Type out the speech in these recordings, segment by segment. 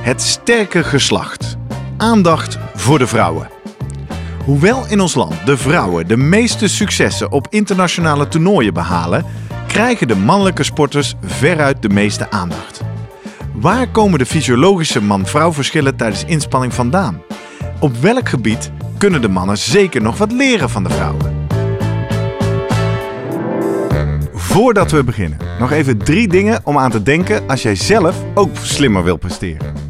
het sterke geslacht. Aandacht voor de vrouwen. Hoewel in ons land de vrouwen de meeste successen op internationale toernooien behalen, krijgen de mannelijke sporters veruit de meeste aandacht. Waar komen de fysiologische man-vrouw verschillen tijdens inspanning vandaan? Op welk gebied kunnen de mannen zeker nog wat leren van de vrouwen? Voordat we beginnen, nog even drie dingen om aan te denken als jij zelf ook slimmer wil presteren.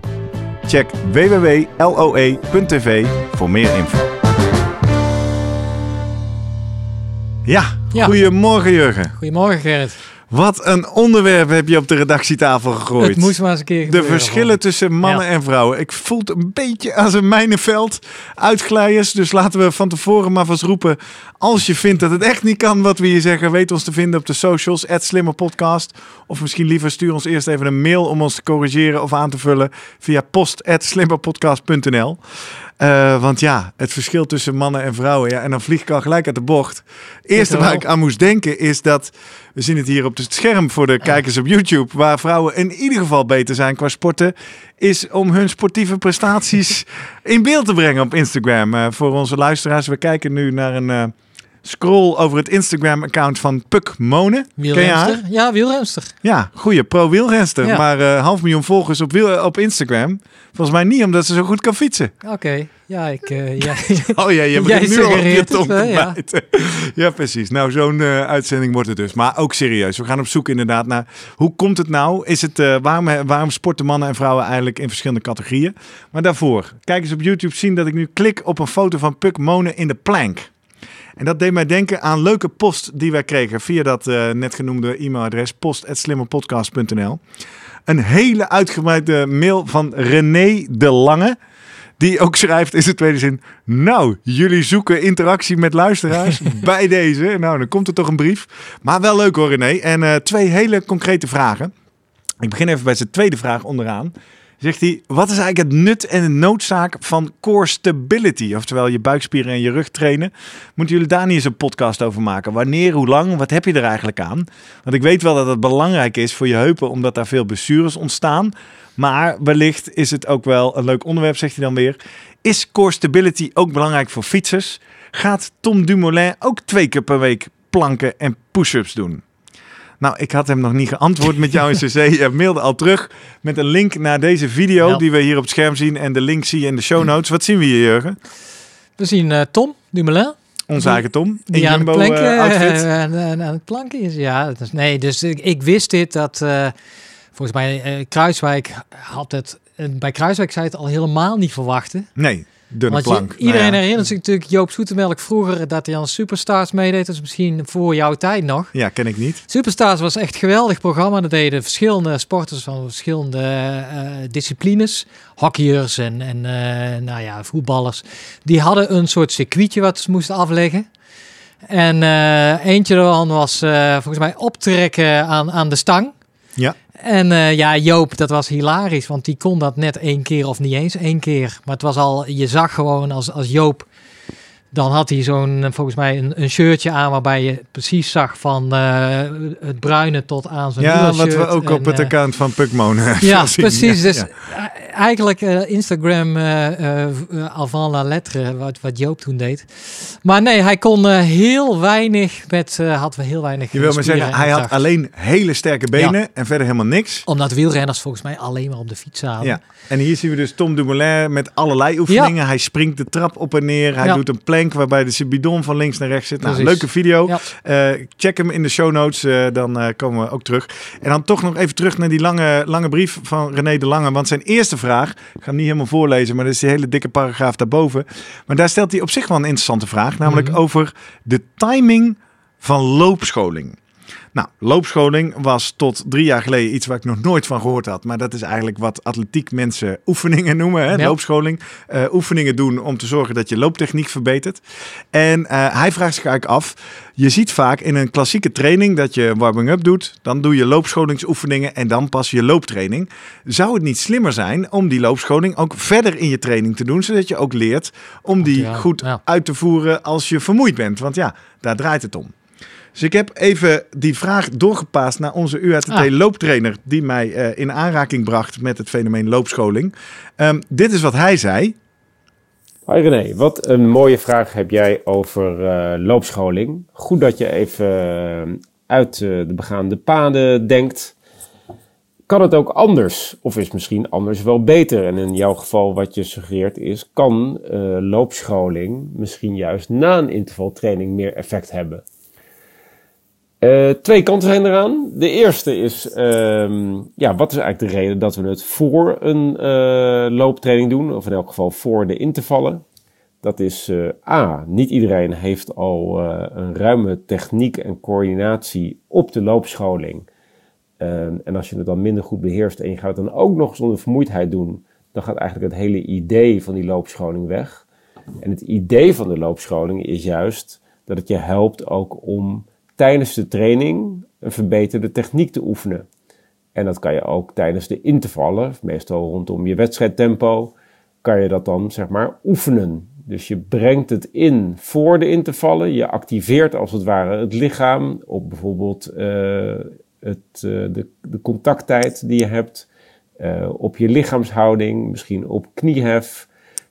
Check www.loe.tv voor meer info. Ja, Ja. goedemorgen Jurgen. Goedemorgen Gerrit. Wat een onderwerp heb je op de redactietafel gegooid. Het moest maar eens een keer De gebeuren, verschillen vond ik. tussen mannen Ja. en vrouwen. Ik voel het een beetje als een mijnenveld. Uitglijers. Dus laten we van tevoren maar vast roepen. Als je vindt dat het echt niet kan wat we hier zeggen. Weet ons te vinden op de socials. Slimmerpodcast. Of misschien liever stuur ons eerst even een mail om ons te corrigeren of aan te vullen. Via post.slimmerpodcast.nl Eh, want ja, het verschil tussen mannen en vrouwen. Ja, en dan vlieg ik al gelijk uit de bocht. Eerste waar ik aan moest denken is dat... We zien het hier op het scherm voor de kijkers op YouTube. Waar vrouwen in ieder geval beter zijn qua sporten. Is om hun sportieve prestaties in beeld te brengen op Instagram. Eh, voor onze luisteraars. We kijken nu naar een eh, scroll over het Instagram-account van Puk Monen. Wielrenster? Ja, wielrenster. Ja, goeie pro-wielrenster. Ja. Maar eh, half miljoen volgers op, wiel, op Instagram. Volgens mij niet omdat ze zo goed kan fietsen. Oké. Ja, ik... eh, ja. Oh ja, je begint nu al op je tong te ja. bijten. Ja, precies. Nou, zo'n eh, uitzending wordt het dus. Maar ook serieus. We gaan op zoek inderdaad naar hoe komt het nou? Is het, waarom, waarom sporten mannen en vrouwen eigenlijk in verschillende categorieën? Maar daarvoor, kijk eens op YouTube zien dat ik nu klik op een foto van Puk Monen in de plank. En dat deed mij denken aan leuke post die wij kregen via dat eh, net genoemde e-mailadres post.slimmerpodcast.nl. Een hele uitgebreide mail van René de Lange. Die ook schrijft in zijn tweede zin. Nou, jullie zoeken interactie met luisteraars bij deze. Nou, dan komt er toch een brief. Maar wel leuk hoor, René. En eh, twee hele concrete vragen. Ik begin even bij zijn tweede vraag onderaan. Zegt hij, wat is eigenlijk het nut en de noodzaak van core stability? Oftewel je buikspieren en je rug trainen. Moeten jullie daar niet eens een podcast over maken? Wanneer, hoe lang, wat heb je er eigenlijk aan? Want ik weet wel dat het belangrijk is voor je heupen, omdat daar veel blessures ontstaan. Maar wellicht is het ook wel een leuk onderwerp, zegt hij dan weer. Is core stability ook belangrijk voor fietsers? Gaat Tom Dumoulin ook twee keer per week planken en push-ups doen? Nou, ik had hem nog niet geantwoord met jou in CC. Hij mailde al terug met een link naar deze video Ja. die we hier op het scherm zien. En de link zie je in de show notes. Wat zien we hier, Jurgen? We zien eh, Tom Dumoulin. Onze eigen Tom. In Die aan, Jumbo eh, outfit. eh, aan, aan- aan het planken is. Ja, is, nee, dus ik, ik wist dit dat... eh, volgens mij eh, Kruiswijk had het... eh, bij Kruiswijk zei het al helemaal niet verwachten. Nee, dunne Want je- plank. iedereen Nou ja. herinnert zich natuurlijk Joop Zoetemelk vroeger... dat hij aan Superstars meedeed. Dus misschien voor jouw tijd nog. Ja, ken ik niet. Superstars was echt een geweldig programma. Dat deden verschillende sporters van verschillende eh, disciplines. Hockeyers en, en eh, nou ja, voetballers. Die hadden een soort circuitje wat ze moesten afleggen. En eh, eentje daarvan was volgens mij optrekken aan, aan de stang. Ja. En eh, ja, Joop, dat was hilarisch, want die kon dat net één keer of niet eens één keer. Maar het was al, je zag gewoon als, als Joop, dan had hij zo'n, eh, volgens mij een, een shirtje aan waarbij je precies zag van eh, het bruine tot aan zijn Ja, wat we ook op het eh, account van hebben ja, precies. Ja, Dus ja. eigenlijk uh, Instagram avant la lettre, wat, wat Joop toen deed. Maar nee, hij kon heel weinig met, had we heel weinig Je wil maar zeggen, hij had alleen hele sterke benen en verder helemaal niks. Omdat wielrenners volgens mij alleen maar op de fiets zaten. Ja. En hier zien we dus Tom Dumoulin met allerlei oefeningen. Hij springt de trap op en neer. Hij doet een waarbij de bidon van links naar rechts zit. Nou, leuke video. check hem in de show notes, dan komen we ook terug. En dan toch nog even terug naar die lange, lange brief van René de Lange. Want zijn eerste vraag, ik ga hem niet helemaal voorlezen, maar dat is die hele dikke paragraaf daarboven. Maar daar stelt hij op zich wel een interessante vraag. Namelijk mhm. over de timing van loopscholing. Nou, loopscholing was tot drie jaar geleden iets waar ik nog nooit van gehoord had. Maar dat is eigenlijk wat atletiek mensen oefeningen noemen. Hè? Loopscholing. Uh, oefeningen doen om te zorgen dat je looptechniek verbetert. En uh, hij vraagt zich eigenlijk af. Je ziet vaak in een klassieke training dat je warming-up doet. Dan doe je loopscholingsoefeningen en dan pas je looptraining. Zou het niet slimmer zijn om die loopscholing ook verder in je training te doen. Zodat je ook leert om die goed uit te voeren als je vermoeid bent. Want ja, daar draait het om. Dus ik heb even die vraag doorgepaast naar onze UATT ah. looptrainer, die mij uh, in aanraking bracht met het fenomeen loopscholing. Um, dit is wat hij zei. Hoi René, wat een mooie vraag heb jij over uh, loopscholing. Goed dat je even uh, uit de begaande paden denkt. Kan het ook anders? Of is misschien anders wel beter? En in jouw geval wat je suggereert is, kan loopscholing misschien juist na een intervaltraining meer effect hebben? Uh, twee kanten zijn eraan. De eerste is, uh, ja, wat is eigenlijk de reden dat we het voor een uh, looptraining doen, of in elk geval voor de intervallen? Dat is uh, A, niet iedereen heeft al een ruime techniek en coördinatie op de loopscholing. Ehm, en als je het dan minder goed beheerst en je gaat het dan ook nog zonder vermoeidheid doen, dan gaat eigenlijk het hele idee van die loopscholing weg. En het idee van de loopscholing is juist dat het je helpt ook om tijdens de training een verbeterde techniek te oefenen. En dat kan je ook tijdens de intervallen, meestal rondom je wedstrijdtempo, kan je dat dan zeg maar oefenen. Dus je brengt het in voor de intervallen. Je activeert als het ware het lichaam op bijvoorbeeld uh, het, uh, de, de, contacttijd die je hebt, uh, op je lichaamshouding, misschien op kniehef,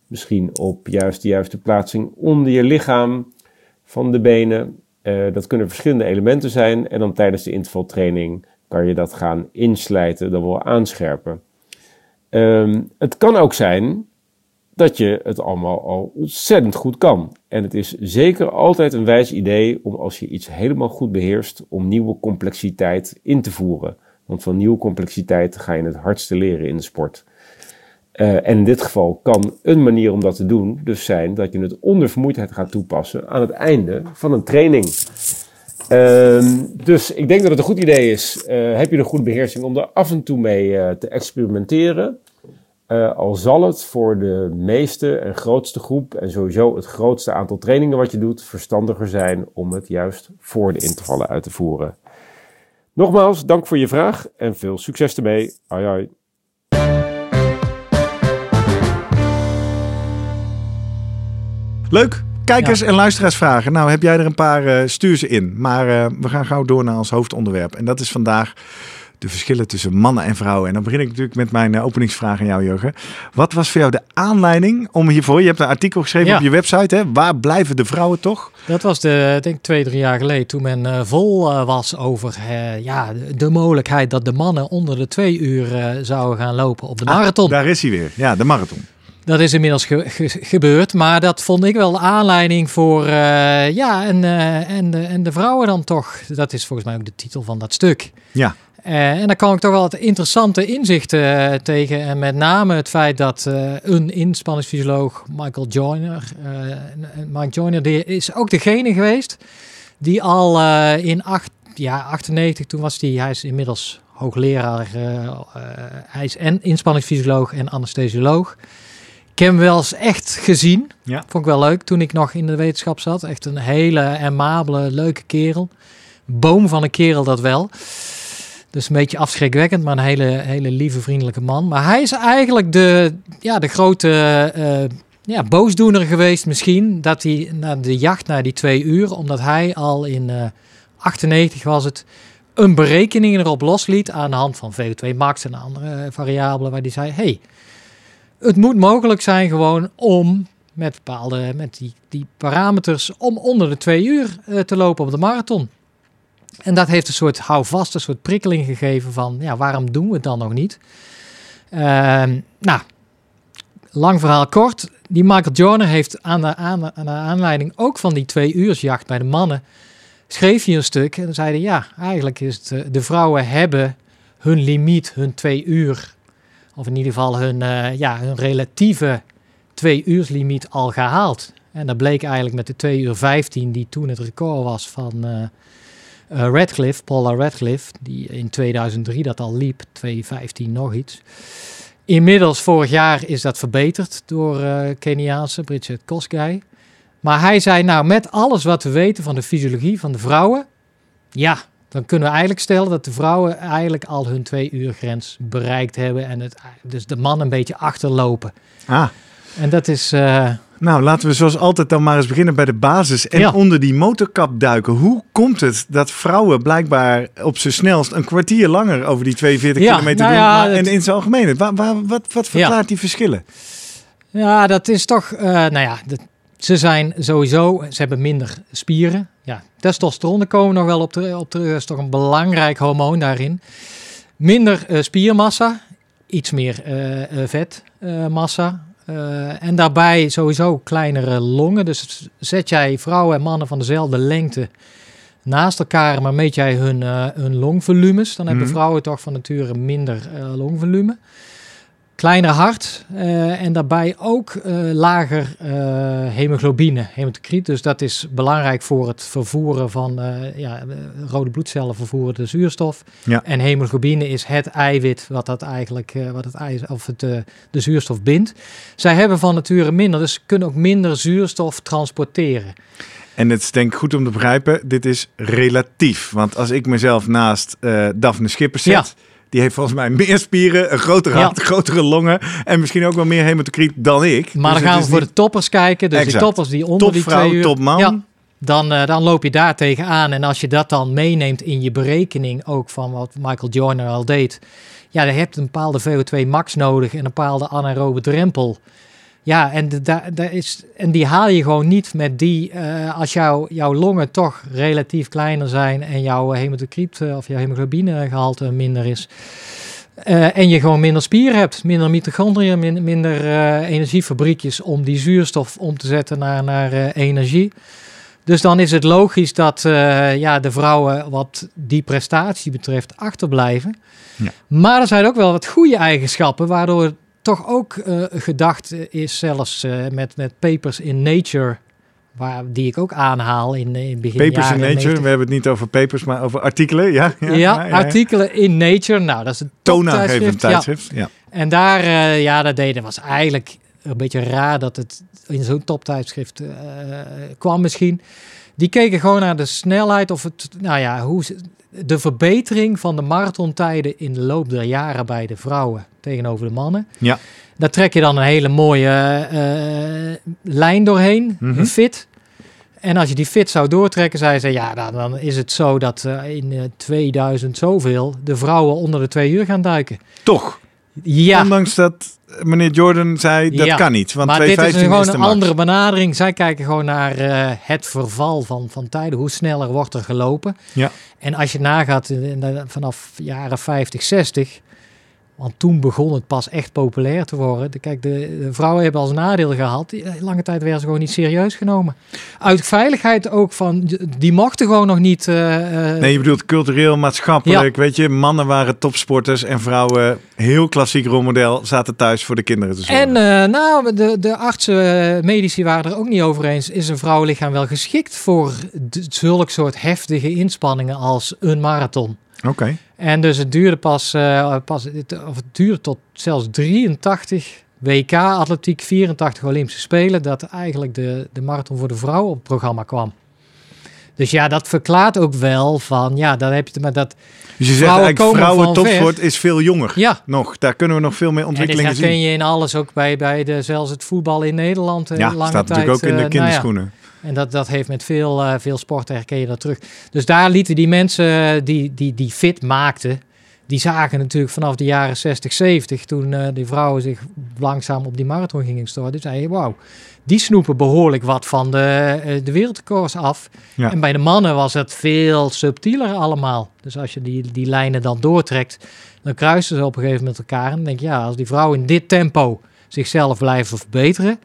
misschien op juist de juiste plaatsing onder je lichaam van de benen. Uh, dat kunnen verschillende elementen zijn en dan tijdens de intervaltraining kan je dat gaan inslijten, dan wel aanscherpen. Um, het kan ook zijn dat je het allemaal al ontzettend goed kan. En het is zeker altijd een wijs idee om als je iets helemaal goed beheerst, om nieuwe complexiteit in te voeren. Want van nieuwe complexiteit ga je het hardste leren in de sport. Uh, en in dit geval kan een manier om dat te doen dus zijn dat je het onder vermoeidheid gaat toepassen aan het einde van een training. Uh, dus ik denk dat het een goed idee is, uh, heb je een goede beheersing, om er af en toe mee uh, te experimenteren. al zal het voor de meeste en grootste groep en sowieso het grootste aantal trainingen wat je doet, verstandiger zijn om het juist voor de intervallen uit te voeren. Nogmaals, dank voor je vraag en veel succes ermee. Hoi hoi. Leuk. Kijkers en luisteraars vragen. Nou, heb jij er een paar, uh, stuur ze in. Maar uh, we gaan gauw door naar ons hoofdonderwerp. En dat is vandaag de verschillen tussen mannen en vrouwen. En dan begin ik natuurlijk met mijn uh, openingsvraag aan jou, Jurgen. Wat was voor jou de aanleiding om hiervoor... Je hebt een artikel geschreven op je website, hè? Waar blijven de vrouwen toch? Dat was de, denk ik twee, drie jaar geleden... toen men uh, vol uh, was over ja, de mogelijkheid... dat de mannen onder de twee uur zouden gaan lopen op de ah, marathon. daar is hij weer. Ja, de marathon. Dat is inmiddels gebeurd, maar dat vond ik wel aanleiding voor, uh, ja, en, uh, en, de, en de vrouwen dan toch. Dat is volgens mij ook de titel van dat stuk. Ja. Uh, en daar kan ik toch wel het interessante inzichten tegen. En met name het feit dat een inspanningsfysioloog, Michael Joyner, Mike Joyner, die is ook degene geweest die al in acht, ja, 98, toen was hij, hij is inmiddels hoogleraar, hij is en inspanningsfysioloog en anesthesioloog. Ik heb hem wel eens echt gezien. Ja. Vond ik wel leuk toen ik nog in de wetenschap zat. Echt een hele amabele, leuke kerel. Boom van een kerel dat wel. Dus een beetje afschrikwekkend, maar een hele, hele lieve, vriendelijke man. Maar hij is eigenlijk de, ja, de grote uh, ja, boosdoener geweest misschien. Dat hij naar de jacht naar die twee uur, omdat hij al in uh, eh, 98 was het, een berekening erop losliet aan de hand van VO2 max en andere variabelen. Waar hij zei, hey, het moet mogelijk zijn gewoon om met bepaalde met die, die parameters om onder de twee uur eh, te lopen op de marathon. En dat heeft een soort houvast, een soort prikkeling gegeven van ja, waarom doen we het dan nog niet? Ehm, nou, lang verhaal kort. Die Michael Jordan heeft aan de, aan, aan de aanleiding ook van die twee uursjacht bij de mannen schreef hij een stuk en zeiden ja, eigenlijk is het, eh, de vrouwen hebben hun limiet, hun twee uur, of in ieder geval hun, eh, ja, hun relatieve twee uurslimiet al gehaald. En dat bleek eigenlijk met de 2 uur 15, die toen het record was van uh, Radcliffe, Paula Radcliffe, die in 2003 dat al liep, 2.15 nog iets. Inmiddels vorig jaar is dat verbeterd door Keniaanse Bridget Kosgei. Maar hij zei, nou, met alles wat we weten van de fysiologie van de vrouwen, ja, dan kunnen we eigenlijk stellen dat de vrouwen eigenlijk al hun twee uur grens bereikt hebben en het, dus de man een beetje achterlopen. Ah. En dat is. Uh... Nou, laten we zoals altijd dan maar eens beginnen bij de basis en Ja. onder die motorkap duiken. Hoe komt het dat vrouwen blijkbaar op z'n snelst een kwartier langer over die 42 Ja, kilometer nou doen? ja, maar, en in zijn algemeen, waar, waar, wat, wat verklaart die verschillen? Ja, dat is toch. eh, nou ja, de- ze zijn sowieso. Ze hebben minder spieren. Ja, testosteron, komen nog wel op terug. Op terug. Dat is toch een belangrijk hormoon daarin. Minder eh, spiermassa, iets meer eh, eh, vetmassa. En daarbij sowieso kleinere longen. Dus zet jij vrouwen en mannen van dezelfde lengte naast elkaar, maar meet jij hun, hun longvolumes, dan hebben Mhm. vrouwen toch van nature minder longvolume. Kleiner hart eh, en daarbij ook eh, lager eh, hemoglobine, hematocriet. Dus dat is belangrijk voor het vervoeren van ja, rode bloedcellen vervoeren de zuurstof. Ja. En hemoglobine is het eiwit wat dat eigenlijk wat het ei, of het, de zuurstof bindt. Zij hebben van nature minder, dus kunnen ook minder zuurstof transporteren. En het is denk ik goed om te begrijpen, dit is relatief. Want als ik mezelf naast eh Daphne Schippers zet, Ja. Die heeft volgens mij meer spieren, een groter Ja. hart, grotere longen en misschien ook wel meer hematocriet dan ik. Maar Dus dan gaan we voor de toppers kijken. Dus Exact. die toppers die onder die twee uur... topman. Ja, dan, eh, dan loop je daar tegenaan. En als je dat dan meeneemt in je berekening ook van wat Michael Joyner al deed. Ja, dan heb je een bepaalde VO2 max nodig en een bepaalde anaerobe drempel. Ja, en, de, is, en die haal je gewoon niet met die... eh, als jouw jouw longen toch relatief kleiner zijn... en jouw hematocriet eh, of jouw hemoglobinegehalte minder is... eh, en je gewoon minder spier hebt, minder mitochondriën, min- minder energiefabriekjes om die zuurstof om te zetten naar, naar energie. Dus dan is het logisch dat ja, de vrouwen wat die prestatie betreft achterblijven. Ja. Maar er zijn ook wel wat goede eigenschappen, waardoor toch ook eh, gedacht is, zelfs eh, met, met papers in Nature, waar, die ik ook aanhaal in, in het begin Papers in Nature, 90. we hebben het niet over papers, maar over artikelen. Ja, ja, Ja, ja, ja. artikelen in Nature. Nou, dat is een Toonaangevend tijdschrift. Ja. En daar, eh, ja, dat deden was eigenlijk een beetje raar dat het in zo'n toptijdschrift eh, kwam misschien. Die keken gewoon naar de snelheid of het, nou ja, hoe ze- de verbetering van de marathontijden in de loop der jaren bij de vrouwen tegenover de mannen. Ja. Daar trek je dan een hele mooie eh, lijn doorheen, Mhm. fit. En als je die fit zou doortrekken, zei ze, ja, dan, dan is het zo dat eh, in eh, 2000 zoveel de vrouwen onder de twee uur gaan duiken. Toch, Ja, ondanks dat meneer Jordan zei dat Ja, kan niet, want maar dit is 215 gewoon een andere benadering. Zij kijken gewoon naar eh, het verval van, van tijden. Hoe sneller wordt er gelopen? Ja. En als je nagaat vanaf jaren 50, 60... Want toen begon het pas echt populair te worden. De, kijk, de, de vrouwen hebben als nadeel gehad. die- eh, Lange tijd werden ze gewoon niet serieus genomen. Uit veiligheid ook van... Die mochten gewoon nog niet... eh, eh, Nee, je bedoelt cultureel, maatschappelijk. Weet je, mannen waren topsporters en vrouwen, heel klassiek rolmodel, zaten thuis voor de kinderen te zorgen. En nou, de, de artsen, medici waren er ook niet over eens. Is een vrouwenlichaam wel geschikt voor zulk soort heftige inspanningen als een marathon? Oké. En dus het duurde pas, eh, pas of het duurde tot zelfs 83 WK atletiek, 84 Olympische Spelen, dat eigenlijk de, de marathon voor de vrouw op het programma kwam. Dus ja, dat verklaart ook wel van, ja, dan heb je het met dat, Dus je zegt Vrouwen eigenlijk, vrouwen topsport is veel jonger. ja. Nog, daar kunnen we nog veel meer En dit ontwikkelingen zien. je in alles, ook bij, bij de, zelfs het voetbal in Nederland. eh, Ja, lange staat tijd, natuurlijk ook in de eh, nou ja. En dat, dat heeft met veel, eh, veel sporten herken je dat terug. Dus daar lieten die mensen die, die, die fit maakten, die zagen natuurlijk vanaf de jaren 60, 70, toen uh, die vrouwen zich langzaam op die marathon gingen storten, zei je, wauw, die snoepen behoorlijk wat van de, uh, de wereldrecords af. Ja. En bij de mannen was het veel subtieler allemaal. Dus als je die, die lijnen dan doortrekt, dan kruisen ze op een gegeven moment elkaar. En dan denk je, ja, als die vrouwen in dit tempo zichzelf blijven verbeteren,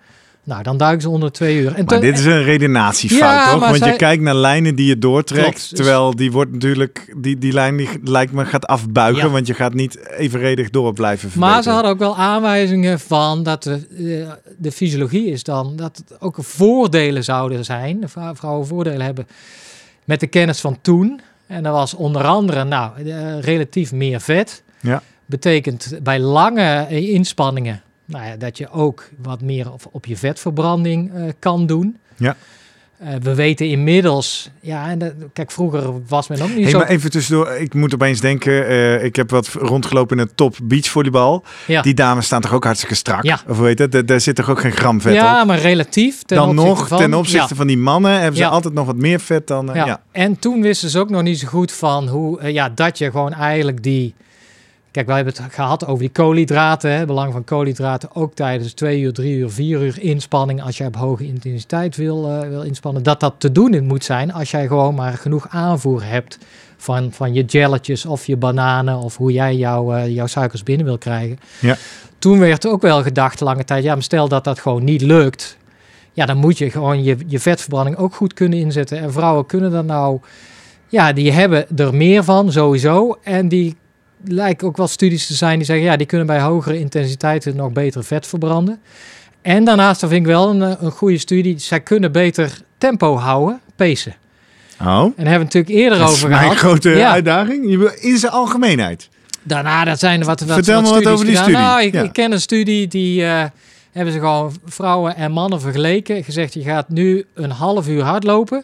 nou, dan duiken ze onder twee uur. En maar dit is een redenatiefout, toch? Want je kijkt naar lijnen die je doortrekt. terwijl die wordt natuurlijk, die, die lijn die lijkt me gaat afbuigen. Want je gaat niet evenredig door blijven verbeteren. Maar ze hadden ook wel aanwijzingen van dat de, de, de fysiologie is dan dat het ook voordelen zouden zijn. De vrouwen voordelen hebben met de kennis van toen. En dat was onder andere, nou, eh, relatief meer vet. Ja. Betekent bij lange inspanningen nou ja, dat je ook wat meer op, op je vetverbranding uh, kan doen. Ja. Uh, we weten inmiddels, ja, en dat, kijk, vroeger was men ook niet hey, zo... Maar even tussendoor, ik moet opeens denken, uh, ik heb wat rondgelopen in het top beachvolleybal. Ja. Die dames staan toch ook hartstikke strak? Ja. Of weet het, daar zit toch ook geen gram vet ja, op? Ja, maar relatief. Ten dan nog, van, ten opzichte ja. van die mannen, hebben ze altijd nog wat meer vet dan... ja. ja. En toen wisten ze ook nog niet zo goed van hoe, ja, dat je gewoon eigenlijk die Kijk, wij hebben het gehad over die koolhydraten. Hè, belang van koolhydraten ook tijdens twee uur, drie uur, vier uur inspanning. Als je op hoge intensiteit wil, uh, wil inspannen. Dat dat te doen moet zijn als jij gewoon maar genoeg aanvoer hebt van, van je jelletjes of je bananen. Of hoe jij jouw, uh, jouw suikers binnen wil krijgen. Ja. Toen werd ook wel gedacht lange tijd. Ja, maar stel dat dat gewoon niet lukt. Ja, dan moet je gewoon je, je vetverbranding ook goed kunnen inzetten. En vrouwen kunnen dan nou... Ja, die hebben er meer van sowieso. En die lijken ook wel studies te zijn die zeggen, ja, die kunnen bij hogere intensiteiten nog beter vet verbranden. En daarnaast vind ik wel een, een goede studie, zij kunnen beter tempo houden, pacen. Oh. En daar hebben we natuurlijk eerder dat over is gehad. een grote ja. uitdaging. In zijn algemeenheid. Daarna, dat zijn er wat, wat Vertel wat me wat over die gedaan. studie. Nou, ik, ja. ik, ken een studie die uh, hebben ze gewoon vrouwen en mannen vergeleken. Gezegd, je gaat nu een half uur hardlopen.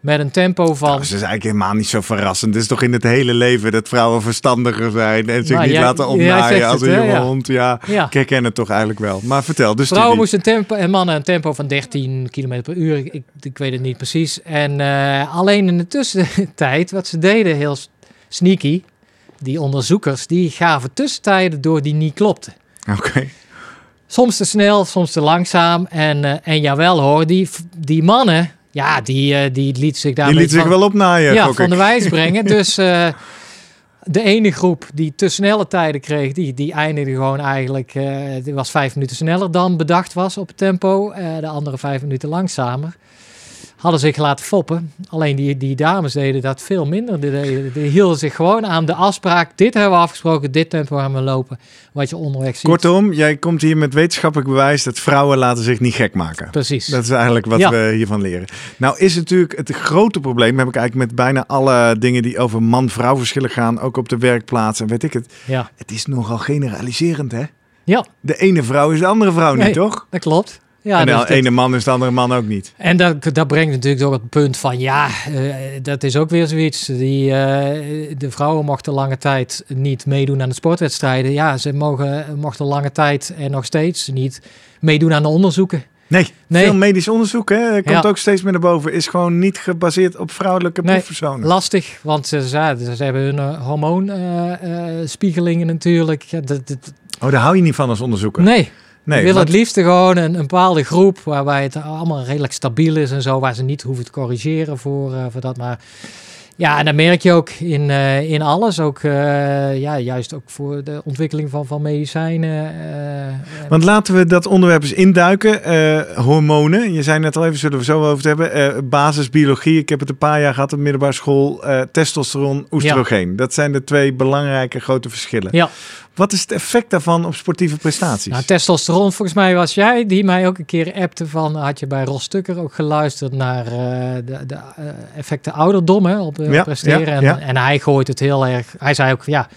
Met een tempo van. Nou, dat is eigenlijk helemaal niet zo verrassend. Het is toch in het hele leven dat vrouwen verstandiger zijn en zich Nou, niet jij- laten opnaaien als een jonge ja. hond. Ja, Ja. ik herken het toch eigenlijk wel. Maar vertel, dus Vrouwen moesten een tempo en mannen een tempo van 13 km per uur. Ik, ik weet het niet precies. En eh, alleen in de tussentijd, wat ze deden, heel sneaky, die onderzoekers, die gaven tussentijden door die niet klopten. Oké. Soms te snel, soms te langzaam. En, eh, en jawel hoor, die, die mannen, ja, die, eh, die liet zich daar Die liet zich van- wel opnaaien, ja, van ik. de wijs brengen. dus eh, de ene groep die te snelle tijden kreeg, die, die eindigde gewoon eigenlijk... eh die was vijf minuten sneller dan bedacht was op het tempo. Eh, de andere vijf minuten langzamer. Hadden zich laten foppen. Alleen die, die dames deden dat veel minder. Die, deden- die hielden zich gewoon aan de afspraak. Dit hebben we afgesproken, dit tempo gaan we lopen. Wat je onderweg ziet. Kortom, jij komt hier met wetenschappelijk bewijs dat vrouwen laten zich niet gek maken. Precies. Dat is eigenlijk wat Ja. we hiervan leren. Nou is natuurlijk het grote probleem, heb ik eigenlijk met bijna alle dingen die over man-vrouw verschillen gaan, ook op de werkplaats en weet ik het. Ja, Het is nogal generaliserend hè? ja De ene vrouw is de andere vrouw niet, toch? dat klopt. Ja, en de dus dat- ene man is de andere man ook niet. En dat, dat brengt natuurlijk ook het punt van, ja, eh, dat is ook weer zoiets. Die, eh, de vrouwen mochten lange tijd niet meedoen aan de sportwedstrijden. Ja, ze mogen, mochten lange tijd en nog steeds niet meedoen aan de onderzoeken. Nee, Nee. veel medisch onderzoek, hè, komt Ja. ook steeds meer naar boven, is gewoon niet gebaseerd op vrouwelijke Nee, proefpersonen. Lastig, want ze, ze, ze hebben hun eh, hormoonspiegelingen natuurlijk. Ja, dat, dat- Oh, daar hou je niet van als onderzoeker. nee, nee ik wil het liefst gewoon een, een bepaalde groep waarbij het allemaal redelijk stabiel is en zo, waar ze niet hoeven te corrigeren voor, eh, voor dat. Maar ja, en dan merk je ook in, eh, in alles, ook eh, ja, juist ook voor de ontwikkeling van, van medicijnen. en- Want laten we dat onderwerp eens induiken. Hormonen, je zei net al even, zullen we zo over het hebben. Basisbiologie, ik heb het een paar jaar gehad op middelbare school. Testosteron, oestrogeen. Dat zijn de twee belangrijke grote verschillen. ja, Wat is het effect daarvan op sportieve prestaties? nou, testosteron, volgens mij was jij die mij ook een keer appte van, had je bij Ros Stukker ook geluisterd naar eh, de, de eh, effecten ouderdom hè, op eh, Ja, presteren. ja, en, ja. en hij gooit het heel erg, hij zei ook, ja,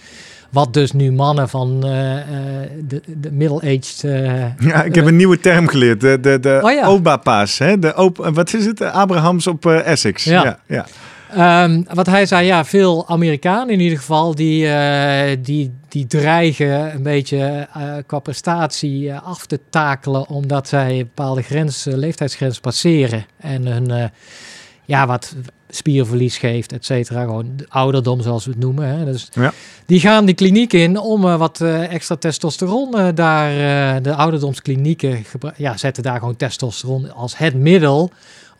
wat dus nu mannen van de, de middle-aged... ja, ik heb een nieuwe term geleerd. De, de, de Oh ja. Obapa's. Hè? De op, wat is het? Abrahams op Essex. Ja. ja, Ehm, wat hij zei, ja, veel Amerikanen in ieder geval, die, eh, die, die dreigen een beetje eh, qua prestatie eh, af te takelen, omdat zij een bepaalde grens, leeftijdsgrens passeren. En hun, ja, wat spierverlies geeft, et cetera. Gewoon de ouderdom, zoals we het noemen. Hè. Dus Ja. Die gaan die kliniek in om wat extra testosteron eh, daar, de ouderdomsklinieken ja, zetten daar gewoon testosteron als het middel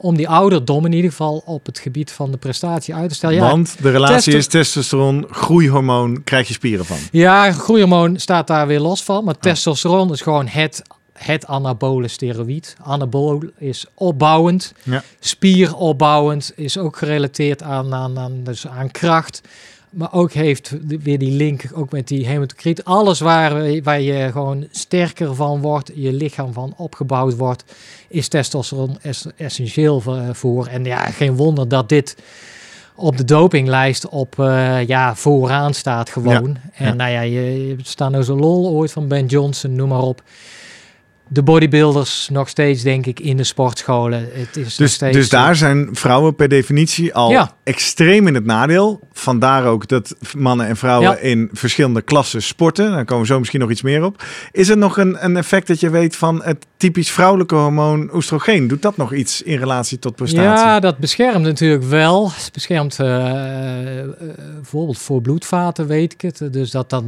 om die ouderdom in ieder geval op het gebied van de prestatie uit te stellen. Ja, Want de relatie is testosteron, groeihormoon, krijg je spieren van. Ja, groeihormoon staat daar weer los van. Maar testosteron is gewoon het, het anabole steroïd. Anabool is opbouwend. Ja. Spieropbouwend is ook gerelateerd aan, aan, aan, dus aan kracht. Maar ook heeft weer die link ook met die hematocriet. Alles waar, waar je gewoon sterker van wordt, je lichaam van opgebouwd wordt, is testosteron es- essentieel voor- voor. En ja, geen wonder dat dit op de dopinglijst op eh, ja, vooraan staat gewoon. En ja. nou ja, je, je staat nou zo lol ooit van Ben Johnson, noem maar op. De bodybuilders nog steeds, denk ik, in de sportscholen. Het is Dus, steeds dus daar zijn vrouwen per definitie al Ja. Extreem in het nadeel. Vandaar ook dat mannen en vrouwen Ja. in verschillende klassen sporten. Daar komen we zo misschien nog iets meer op. Is er nog een, een effect dat je weet van het typisch vrouwelijke hormoon oestrogeen? Doet dat nog iets in relatie tot prestatie? Ja, dat beschermt natuurlijk wel. Het beschermt eh, eh, bijvoorbeeld voor bloedvaten, weet ik het. Dus dat dan,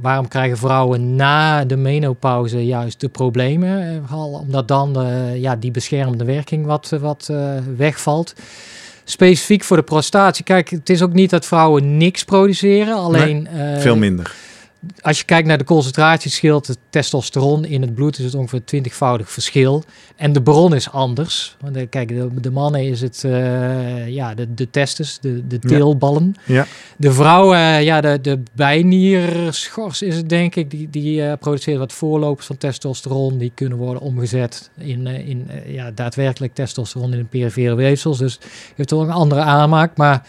waarom krijgen vrouwen na de menopauze juist de problemen? eh, Vooral omdat dan ja, die beschermende werking wat, wat wegvalt. Specifiek voor de prestatie. Kijk, het is ook niet dat vrouwen niks produceren. Alleen eh, Veel minder. Als je kijkt naar de concentratieverschil, het testosteron in het bloed is het ongeveer twintigvoudig verschil. En de bron is anders. Want eh, kijk, de, de mannen is het eh, ja, de, de testes, de, de teelballen. Ja. De vrouwen, eh, ja, de, de bijnierschors is het denk ik, die, die produceert wat voorlopers van testosteron. Die kunnen worden omgezet in, in ja, daadwerkelijk testosteron in de perifere weefsels. Dus heeft toch een andere aanmaak. Maar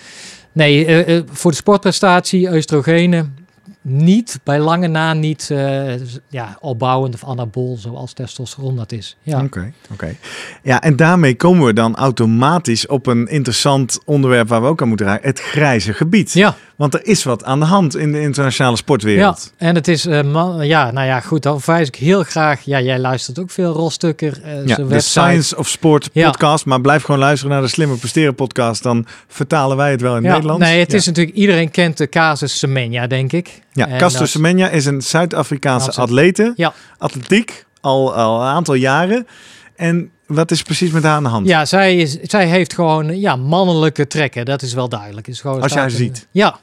nee, voor de sportprestatie, oestrogenen, niet, bij lange na niet eh, ja, opbouwend of anabool zoals testosteron dat is. Ja. Oké, oké. Ja, en daarmee komen we dan automatisch op een interessant onderwerp waar we ook aan moeten raken. Het grijze gebied. Ja, Want er is wat aan de hand in de internationale ja, sportwereld. en het is, eh, man, ja, nou ja, goed, dan verwijs ik heel graag. Ja, jij luistert ook veel, Rostukker. eh, Ja, de website. Science of Sport Ja. podcast. Maar blijf gewoon luisteren naar de Slimmer Presteren podcast. Dan vertalen wij het wel in Ja, Nederlands. nee, het ja. is natuurlijk, iedereen kent de casus Semenya, denk ik. Ja, Castor Semenya is een Zuid-Afrikaanse Afrikaanse- atlete. Ja. Atletiek, al, al een aantal jaren. En wat is precies met haar aan de hand? Ja, zij, is, zij heeft gewoon ja, mannelijke trekken. Dat is wel duidelijk. Is gewoon, Als je haar ziet. Ja.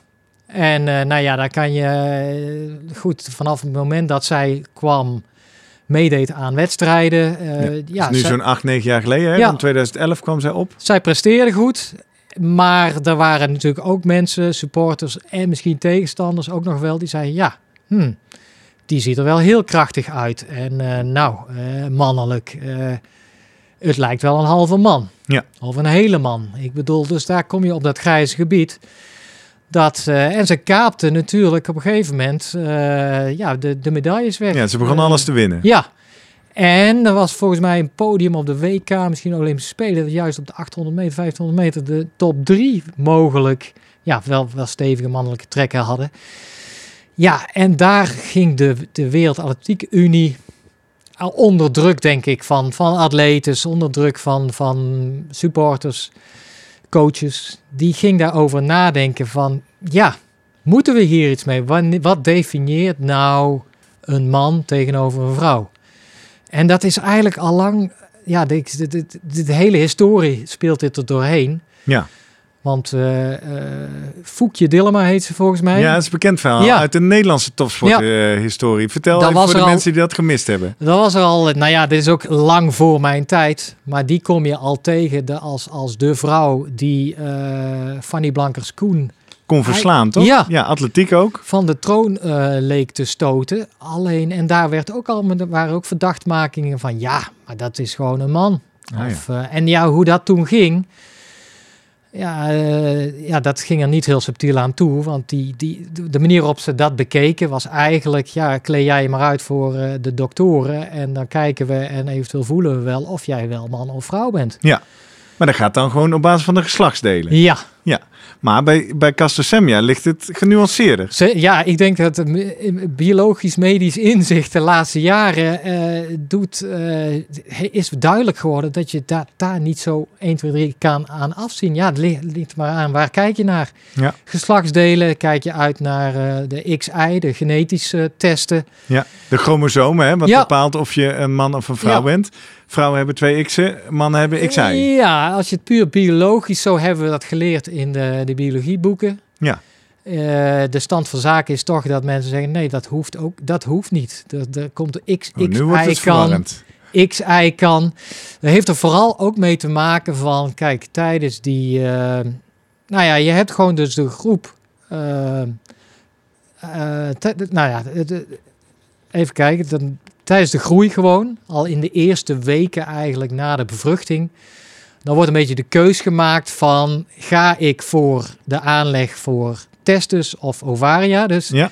En eh, nou ja, daar kan je eh, goed vanaf het moment dat zij kwam meedeed aan wedstrijden. eh, Ja, nu zij, zo'n acht, negen jaar geleden. Hè? Ja. In 2011 kwam zij op. zij presteerde goed. Maar er waren natuurlijk ook mensen, supporters en misschien tegenstanders ook nog wel, die zeiden ja, hmm, die ziet er wel heel krachtig uit. En nou, mannelijk. het lijkt wel een halve man. Ja. Of een hele man. Ik bedoel, dus daar kom je op dat grijze gebied. Dat, eh, en ze kaapte natuurlijk op een gegeven moment eh, ja, de, de medailles weg. Ja, ze begon Eh, alles te winnen. Ja. En er was volgens mij een podium op de WK, misschien Olympische Spelen, dat juist op de 800 meter, 1500 meter de top 3 mogelijk, ja, wel, wel stevige mannelijke trekken hadden. Ja, en daar ging de, de Wereld Atletiek Unie al onder druk, denk ik, van, van atletes, onder druk van, van supporters, coaches. Die ging daarover nadenken van, ja, moeten we hier iets mee? Wat definieert nou een man tegenover een vrouw? En dat is eigenlijk al lang, ja, de- de hele historie speelt dit er doorheen. Ja. Want eh, Foekje Dillema heet ze volgens mij. Ja, dat is een bekend verhaal Ja. uit de Nederlandse topsporthistorie. Vertel Dat even voor de al- mensen die dat gemist hebben. Dat was er al, nou ja, dit is ook lang voor mijn tijd. Maar die kom je al tegen de, als, als de vrouw die eh, Fanny Blankers-Koen Kon verslaan, toch? Ja. ja, atletiek ook. van de troon leek te stoten. Alleen, en daar werd ook al, waren ook verdachtmakingen van, ja, maar dat is gewoon een man. Ah, ja. Of, en ja, hoe dat toen ging, ja, eh, ja, dat ging er niet heel subtiel aan toe. Want die, die, de manier waarop ze dat bekeken was eigenlijk, ja, kleed jij je maar uit voor eh, de doktoren. En dan kijken we en eventueel voelen we wel of jij wel man of vrouw bent. Maar dat gaat dan gewoon op basis van de geslachtsdelen. Ja, Maar bij, bij Castosemia ligt het genuanceerder. Ja, ik denk dat biologisch-medisch inzicht de laatste jaren eh, doet, eh, is duidelijk geworden dat je daar daar niet zo 1, 2, 3 kan aan afzien. Ja, het ligt, ligt maar aan waar kijk je naar. Ja. Geslachtsdelen, kijk je uit naar eh, de XI, de genetische testen. Ja, de chromosomen, hè, wat Ja. bepaalt of je een man of een vrouw Ja. bent. Vrouwen hebben twee X'en, mannen hebben XI. Ja, als je het puur biologisch, zo hebben we dat geleerd in de, de biologieboeken. Ja. Eh, de stand van zaken is toch dat mensen zeggen: nee, dat hoeft ook, dat hoeft niet. Er, er komt een X, Oh, het XI kan, verwarrend. XI kan. Dat heeft er vooral ook mee te maken van, kijk, tijdens die, eh, nou ja, je hebt gewoon dus de groep. eh, nou ja, even kijken. Dan, tijdens de groei gewoon, al in de eerste weken eigenlijk na de bevruchting, dan wordt een beetje de keus gemaakt van, ga ik voor de aanleg voor testis of ovaria? Dus Ja.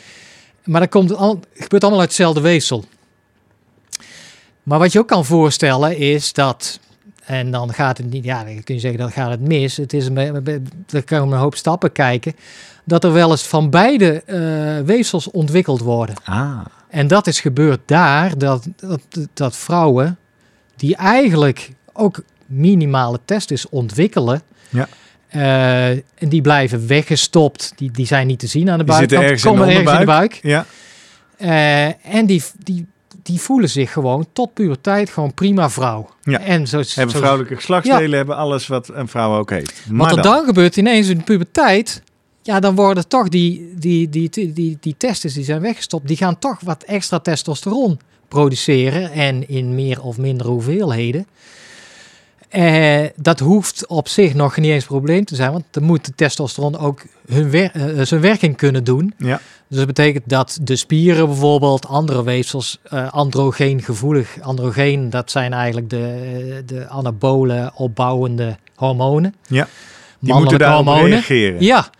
maar dat komt al, gebeurt allemaal uit hetzelfde weefsel. Maar wat je ook kan voorstellen is dat, en dan gaat het niet, ja, dan kun je zeggen dat gaat het mis. Het is een, er komen een hoop stappen kijken. Dat er wel eens van beide eh, weefsels ontwikkeld worden. Ah, En dat is gebeurd daar, dat, dat, dat vrouwen die eigenlijk ook minimale testis ontwikkelen. Ja. eh, en die blijven weggestopt. Die, die zijn niet te zien aan de Die zitten buitenkant. ergens in de komen ergens in de buik. ja. Eh, en die, die, die voelen zich gewoon tot puberteit gewoon prima vrouw. Ja. En zo, Hebben zo- vrouwelijke geslachtsdelen, hebben alles wat een vrouw ook heeft. Wat Maar er dan, dan gebeurt ineens in de puberteit, ja, dan worden toch die, die, die, die, die, die testes die zijn weggestopt, die gaan toch wat extra testosteron produceren en in meer of mindere hoeveelheden. Eh, dat hoeft op zich nog niet eens een probleem te zijn, want dan moet de testosteron ook hun wer- eh, zijn werking kunnen doen. Ja. Dus dat betekent dat de spieren bijvoorbeeld, andere weefsels, eh androgeen gevoelig. Androgeen, dat zijn eigenlijk de, de anabole opbouwende hormonen. Ja. die moeten daarop hormonen. reageren. Ja.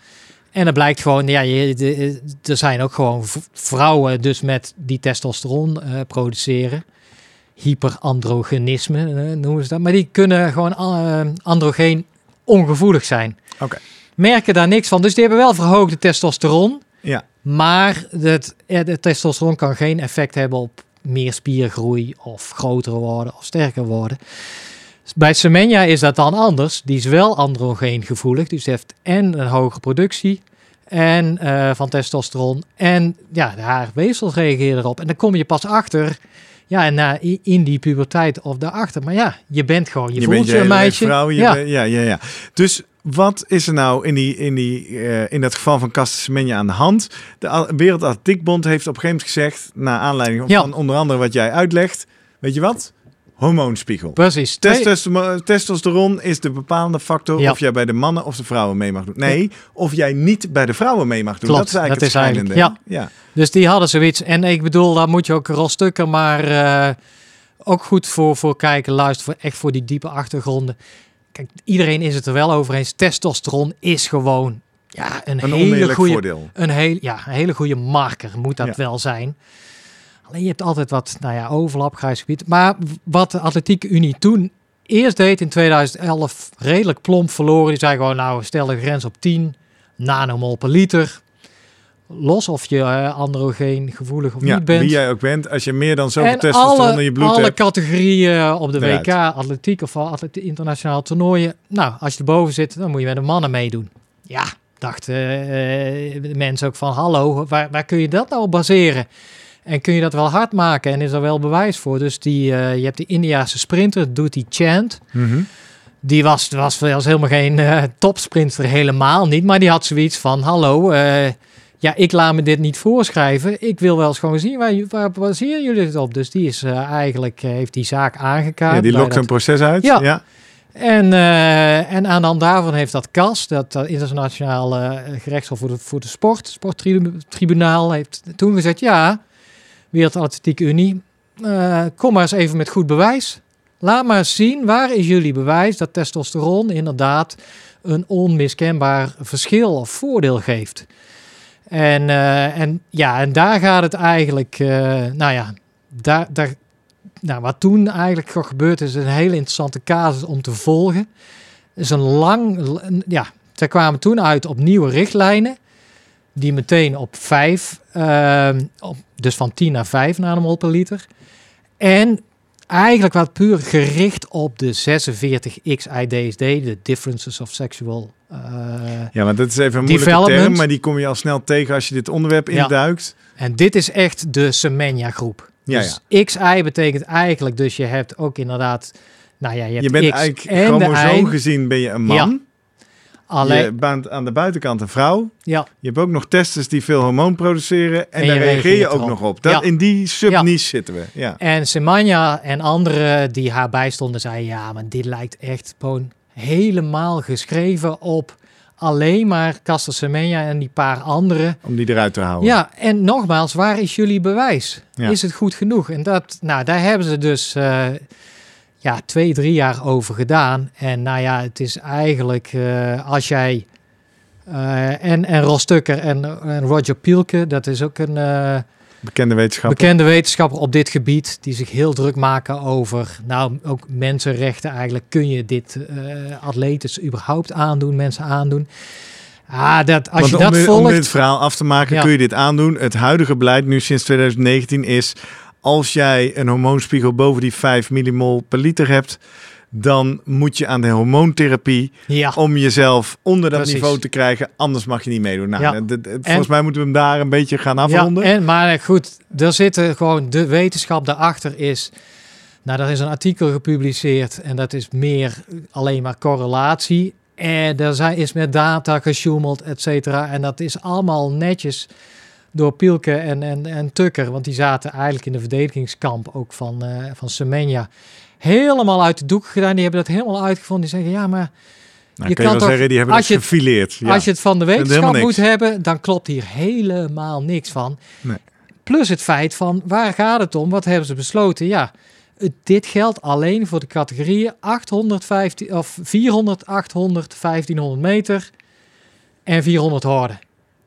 En dan blijkt gewoon, ja, je, de- er zijn ook gewoon vrouwen dus met die testosteron eh, produceren. Hyperandrogenisme eh, noemen ze dat. Maar die kunnen gewoon eh, androgeen ongevoelig zijn. Oké. Merken daar niks van. Dus die hebben wel verhoogde testosteron. Ja. Maar het, de testosteron kan geen effect hebben op meer spiergroei of groter worden of sterker worden. Bij Semenya is dat dan anders. Die is wel androgeen gevoelig. Dus heeft en een hoge productie en, eh, van testosteron. En ja, haar weefsels reageren erop. En dan kom je pas achter. Ja, en na, in die puberteit of daarachter. Maar ja, je bent gewoon, je, Je, voelt bent je een meisje. vrouw. Je ja. ja, ja, ja. Dus wat is er nou in, die, in, die, eh, in dat geval van Semenya aan de hand? De Wereldatletiekbond heeft op een gegeven moment gezegd, naar aanleiding Ja. van onder andere wat jij uitlegt, weet je wat? Hormoonspiegel. Precies. Testosteron, testosteron is de bepalende factor Ja. of jij bij de mannen of de vrouwen mee mag doen. Nee, of jij niet bij de vrouwen mee mag doen. Klopt, dat is eigenlijk dat het is eigenlijk- schijnende. Ja. Dus die hadden zoiets. En ik bedoel, daar moet je ook rolstukken, maar eh, ook goed voor, voor kijken, luisteren, voor, echt voor die diepe achtergronden. Kijk, iedereen is het er wel over eens. Testosteron is gewoon ja, een, Een hele goede, voordeel. een, heel, ja, een hele goede marker, moet dat Ja. wel zijn. Alleen je hebt altijd wat nou ja, overlap, grijs gebied. Maar wat de Atletieke Unie toen eerst deed in 2011, redelijk plomp verloren. Die zei gewoon, nou, stel de grens op 10 nanomol per liter. Los of je eh, androgeen gevoelig of Ja, niet bent. wie jij ook bent, als je meer dan zoveel testosteron alle, in je bloed alle hebt. categorieën op de Eruit. WK, atletiek of atletiek, internationale toernooien. Nou, als je erboven zit, dan moet je met de mannen meedoen. Ja, dachten eh, de mensen ook van, hallo, waar, waar kun je dat nou op baseren? En kun je dat wel hard maken? En is er wel bewijs voor? Dus die, eh, je hebt die Indiaanse sprinter, Duty Chant. Mhm. Die was, was, was helemaal geen eh, topsprinter, helemaal niet. Maar die had zoiets van, hallo, eh, ja, ik laat me dit niet voorschrijven. Ik wil wel eens gewoon zien, waar, waar baseren jullie het op? Dus die is eigenlijk, heeft die zaak aangekaart. Ja, die lokt dat- een proces uit. Ja. ja. En, en aan de hand daarvan heeft dat CAS, dat eh, internationaal eh, gerechtshof voor de, voor de sport, sporttribunaal, heeft toen gezegd, ja, Wereldatletiek Unie, eh, kom maar eens even met goed bewijs. Laat maar zien, waar is jullie bewijs dat testosteron inderdaad een onmiskenbaar verschil of voordeel geeft. En, eh, en ja, en daar gaat het eigenlijk, eh, nou ja, daar, daar, nou, wat toen eigenlijk gebeurd is, een hele interessante casus om te volgen. Is een lang, ja, Zij kwamen toen uit op nieuwe richtlijnen, die meteen op 5, ehm, op, dus van 10 naar 5 nanomol per liter. En eigenlijk wat puur gericht op de 46XIDSD, de Differences of Sexual. eh, Ja, maar dat is even een moeilijke term, maar die kom je al snel tegen als je dit onderwerp Ja. induikt. En dit is echt de Semenya groep. Ja, dus XI betekent eigenlijk, dus je hebt ook inderdaad, nou ja, je hebt Je bent X eigenlijk en chromosoom gezien ben je een man. Alleen, Je bent aan de buitenkant een vrouw. ja, Je hebt ook nog testes die veel hormoon produceren. En, daar reageer je ook nog op. Dat, Ja. In die subniche zitten we. Ja. En Semenya en anderen die haar bijstonden zeiden, ja, maar dit lijkt echt gewoon helemaal geschreven op alleen maar Caster Semenya en die paar anderen. Om die eruit te houden. Ja, en nogmaals, waar is jullie bewijs? Ja. Is het goed genoeg? En dat, nou, daar hebben ze dus eh, ja, twee, drie jaar over gedaan. En nou ja, het is eigenlijk eh, als jij eh, en, en Ros Tucker en, en Roger Pielke, dat is ook een eh, Bekende wetenschapper. bekende wetenschapper op dit gebied, die zich heel druk maken over, nou, ook mensenrechten eigenlijk. Kun je dit atletes überhaupt aandoen, mensen aandoen? Ah, dat, als Want je dat volgt... om dit verhaal af te maken Ja. kun je dit aandoen. Het huidige beleid nu sinds 2019 is... als jij een hormoonspiegel boven die 5 millimol per liter hebt... dan moet je aan de hormoontherapie ja. om jezelf onder dat Precies. niveau te krijgen. Anders mag je niet meedoen. Nou, Ja. volgens mij moeten we hem daar een beetje gaan Ja, afronden. en, maar goed, er zitten gewoon de wetenschap daarachter is. Nou, er is een artikel gepubliceerd en dat is meer alleen maar correlatie. En er zijn, is met data gesjoemeld, et cetera. En dat is allemaal netjes door Pielke en, en, en Tukker. Want die zaten eigenlijk in de verdedigingskamp ook van, eh van Semenya. Helemaal uit de doek gedaan. Die hebben dat helemaal uitgevonden. Die zeggen, ja, maar nou, je kun je kan wel toch- zeggen, die hebben als gefileerd. Ja. als je het van de wetenschap moet hebben, dan klopt hier helemaal niks van. Nee. Plus het feit van waar gaat het om? Wat hebben ze besloten? Ja, dit geldt alleen voor de categorieën 815 of 400, 800, 1500 meter en 400 horden.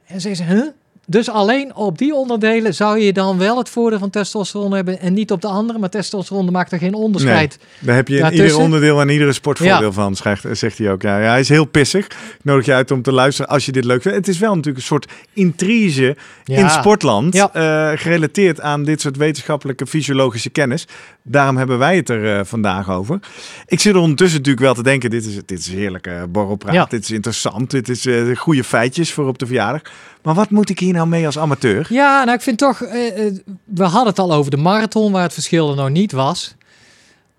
En ze zeggen, huh? Dus alleen op die onderdelen zou je dan wel het voordeel van testosteron hebben en niet op de andere. Maar testosteron maakt er geen onderscheid. Daar heb je in ieder onderdeel en iedere sportvoordeel Ja. van, zegt, zegt hij ook. Ja, ja, hij is heel pissig. Ik nodig je uit om te luisteren als je dit leuk vindt. Het is wel natuurlijk een soort intrige Ja. in sportland, eh, gerelateerd aan dit soort wetenschappelijke fysiologische kennis. Daarom hebben wij het er eh, vandaag over. Ik zit er ondertussen natuurlijk wel te denken, dit is, dit is heerlijke borrelpraat, Ja. dit is interessant, dit is eh, goede feitjes voor op de verjaardag. Maar wat moet ik hier nou mee als amateur? Ja, nou ik vind toch, eh, eh, we hadden het al over de marathon, waar het verschil er nog niet was.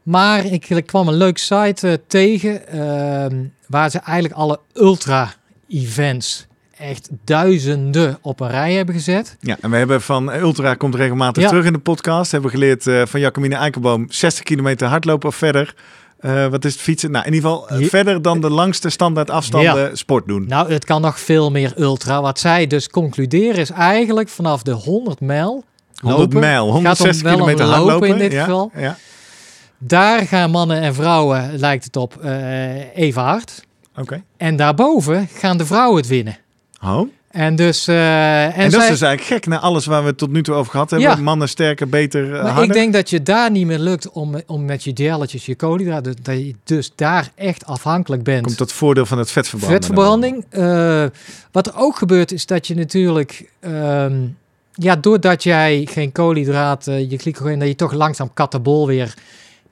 Maar ik, ik kwam een leuk site eh, tegen, ehm, waar ze eigenlijk alle ultra-events, echt duizenden op een rij hebben gezet. Ja, en we hebben van Ultra komt regelmatig Ja. terug in de podcast. Hebben geleerd eh, van Jacomine Eikelboom 60 kilometer hardlopen of verder. Eh, wat is het fietsen? Nou, in ieder geval eh, verder dan de langste standaard afstanden sport doen. Nou, het kan nog veel meer ultra. Wat zij dus concluderen is eigenlijk vanaf de 100 mijl 100 lopen. mijl, Gaat 160 om wel om kilometer lopen hardlopen. in dit ja, geval. Ja. Daar gaan mannen en vrouwen, lijkt het op, even hard. Oké. En daarboven gaan de vrouwen het winnen. Oh. En dus... eh, en En, dat zij- is dus eigenlijk gek naar alles waar we het tot nu toe over gehad hebben. Ja. Mannen sterker, beter, eh, Maar harder. ik denk dat je daar niet meer lukt om, om met je jelletjes, je koolhydraten, dat je dus daar echt afhankelijk bent. Komt dat voordeel van het vetverbranden. Vetverbranding. Eh, wat er ook gebeurt is dat je natuurlijk, ehm, ja, doordat jij geen koolhydraten, je glycogeen, dat je toch langzaam katabol weer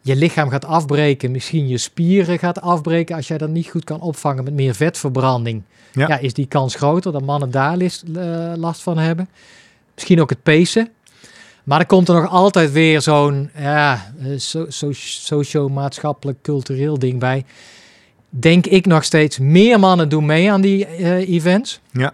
je lichaam gaat afbreken, misschien je spieren gaat afbreken als jij dat niet goed kan opvangen met meer vetverbranding. Ja. Ja, is die kans groter dat mannen daar lis- eh, last van hebben. Misschien ook het pacen. Maar er komt er nog altijd weer zo'n ja, eh, so, so, socio-maatschappelijk cultureel ding bij. Denk ik nog steeds, meer mannen doen mee aan die eh, events. Ja.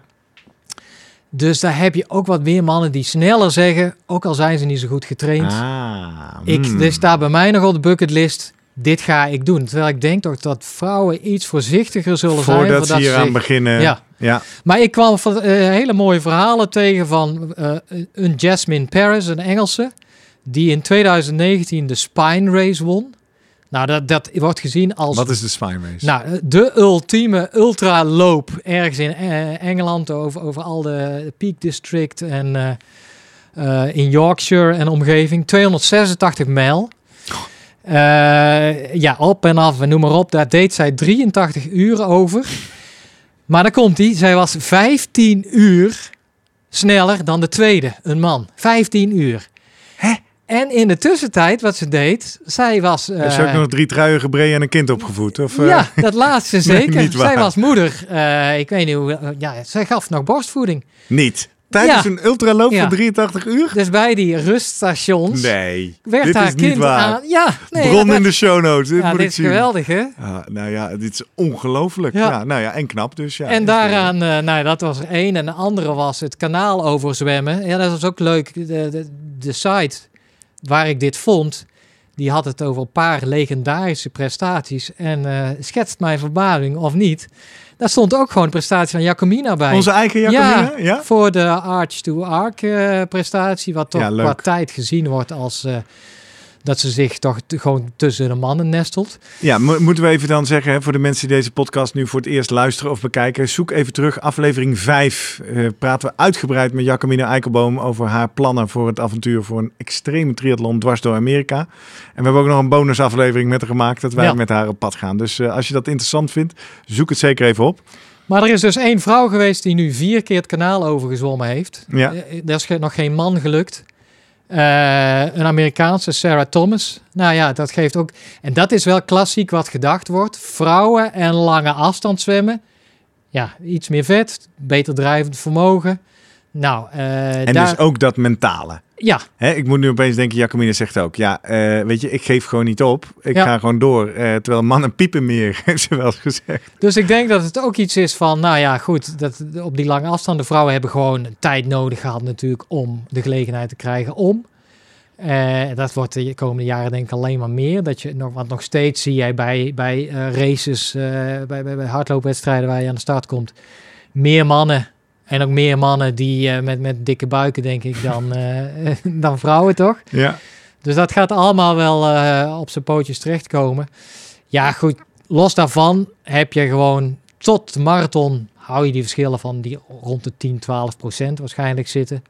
Dus daar heb je ook wat meer mannen die sneller zeggen, ook al zijn ze niet zo goed getraind. Ah, Ik, hmm. Dit staat bij mij nog op de bucketlist. Dit ga ik doen. Terwijl ik denk toch dat vrouwen iets voorzichtiger zullen zijn. Voordat voordat ze hier aan zich- beginnen. Ja. ja. Maar ik kwam van, eh, hele mooie verhalen tegen van eh, een Jasmine Paris, een Engelse, die in 2019 de Spine Race won. Nou, dat, dat wordt gezien als Wat is de spine race? nou, de ultieme ultraloop ergens in eh, Engeland over, over al de Peak District en eh, eh, in Yorkshire en omgeving. 286 mijl. Ja, op en af en noem maar op. Daar deed zij 83 uur over. Maar dan komt hij. Zij was 15 uur sneller dan de tweede, een man. 15 uur. En in de tussentijd, wat ze deed, zij was... Heb je ook eh, nog drie truien gebreden en een kind opgevoed? Of, eh, ja, dat laatste zeker. zij was moeder. Eh, ik weet niet hoe... eh, ja, zij gaf nog borstvoeding. Niet. Tijdens Ja. een ultraloop Ja. van 83 uur? Dus bij die ruststations Nee, werd dit haar is kind niet waar. aan... Ja, nee, Bron dat- in de show notes. Dit ja, dit is zien. geweldig, hè? Ah, nou ja, dit is ongelooflijk. Ja. Nou ja, en knap dus. Ja, en daaraan, eh, nou, dat was er één. En de andere was het kanaal overzwemmen. Ja, dat was ook leuk. De, de, de site waar ik dit vond, die had het over een paar legendarische prestaties. En eh, schetst mijn verbazing of niet. Daar stond ook gewoon een prestatie van Jacomina bij. Onze eigen Jacomina? Ja. Ja, voor de Arch to Arc eh, prestatie, wat toch Ja, qua tijd gezien wordt als eh, dat ze zich toch gewoon tussen de mannen nestelt. Ja, mo- moeten we even dan zeggen, hè, voor de mensen die deze podcast nu voor het eerst luisteren of bekijken, zoek even terug. Aflevering 5 eh, praten we uitgebreid met Jacomina Eikelboom over haar plannen voor het avontuur voor een extreme triathlon dwars door Amerika. En we hebben ook nog een bonusaflevering met haar gemaakt dat wij Ja. met haar op pad gaan. Dus eh, als je dat interessant vindt, zoek het zeker even op. Maar er is dus één vrouw geweest die nu vier keer het kanaal overgezwommen heeft. Ja. Eh, Er is ge- nog geen man gelukt. Eh, een Amerikaanse, Sarah Thomas. Nou ja, dat geeft ook... En dat is wel klassiek wat gedacht wordt. Vrouwen en lange afstand zwemmen. Ja, iets meer vet, beter drijvend vermogen. Nou, eh En daar... dus ook dat mentale. Ja, Hè, ik moet nu opeens denken, Jacomina zegt ook, ja, eh, weet je, ik geef gewoon niet op. Ik Ja. ga gewoon door. Eh, terwijl mannen piepen meer, heeft ze wel eens gezegd. Dus ik denk dat het ook iets is van, nou ja, goed, dat op die lange afstand, de vrouwen hebben gewoon tijd nodig gehad natuurlijk om de gelegenheid te krijgen om. Eh, dat wordt de komende jaren denk ik alleen maar meer. Dat je nog, want nog steeds zie jij bij, bij races, bij, bij, bij hardloopwedstrijden waar je aan de start komt, meer mannen. En ook meer mannen die eh, met, met dikke buiken, denk ik, dan, eh, dan vrouwen, toch? Ja. Dus dat gaat allemaal wel eh, op zijn pootjes terechtkomen. Ja, goed. Los daarvan heb je gewoon tot de marathon hou je die verschillen van die rond de 10, 12 procent waarschijnlijk zitten.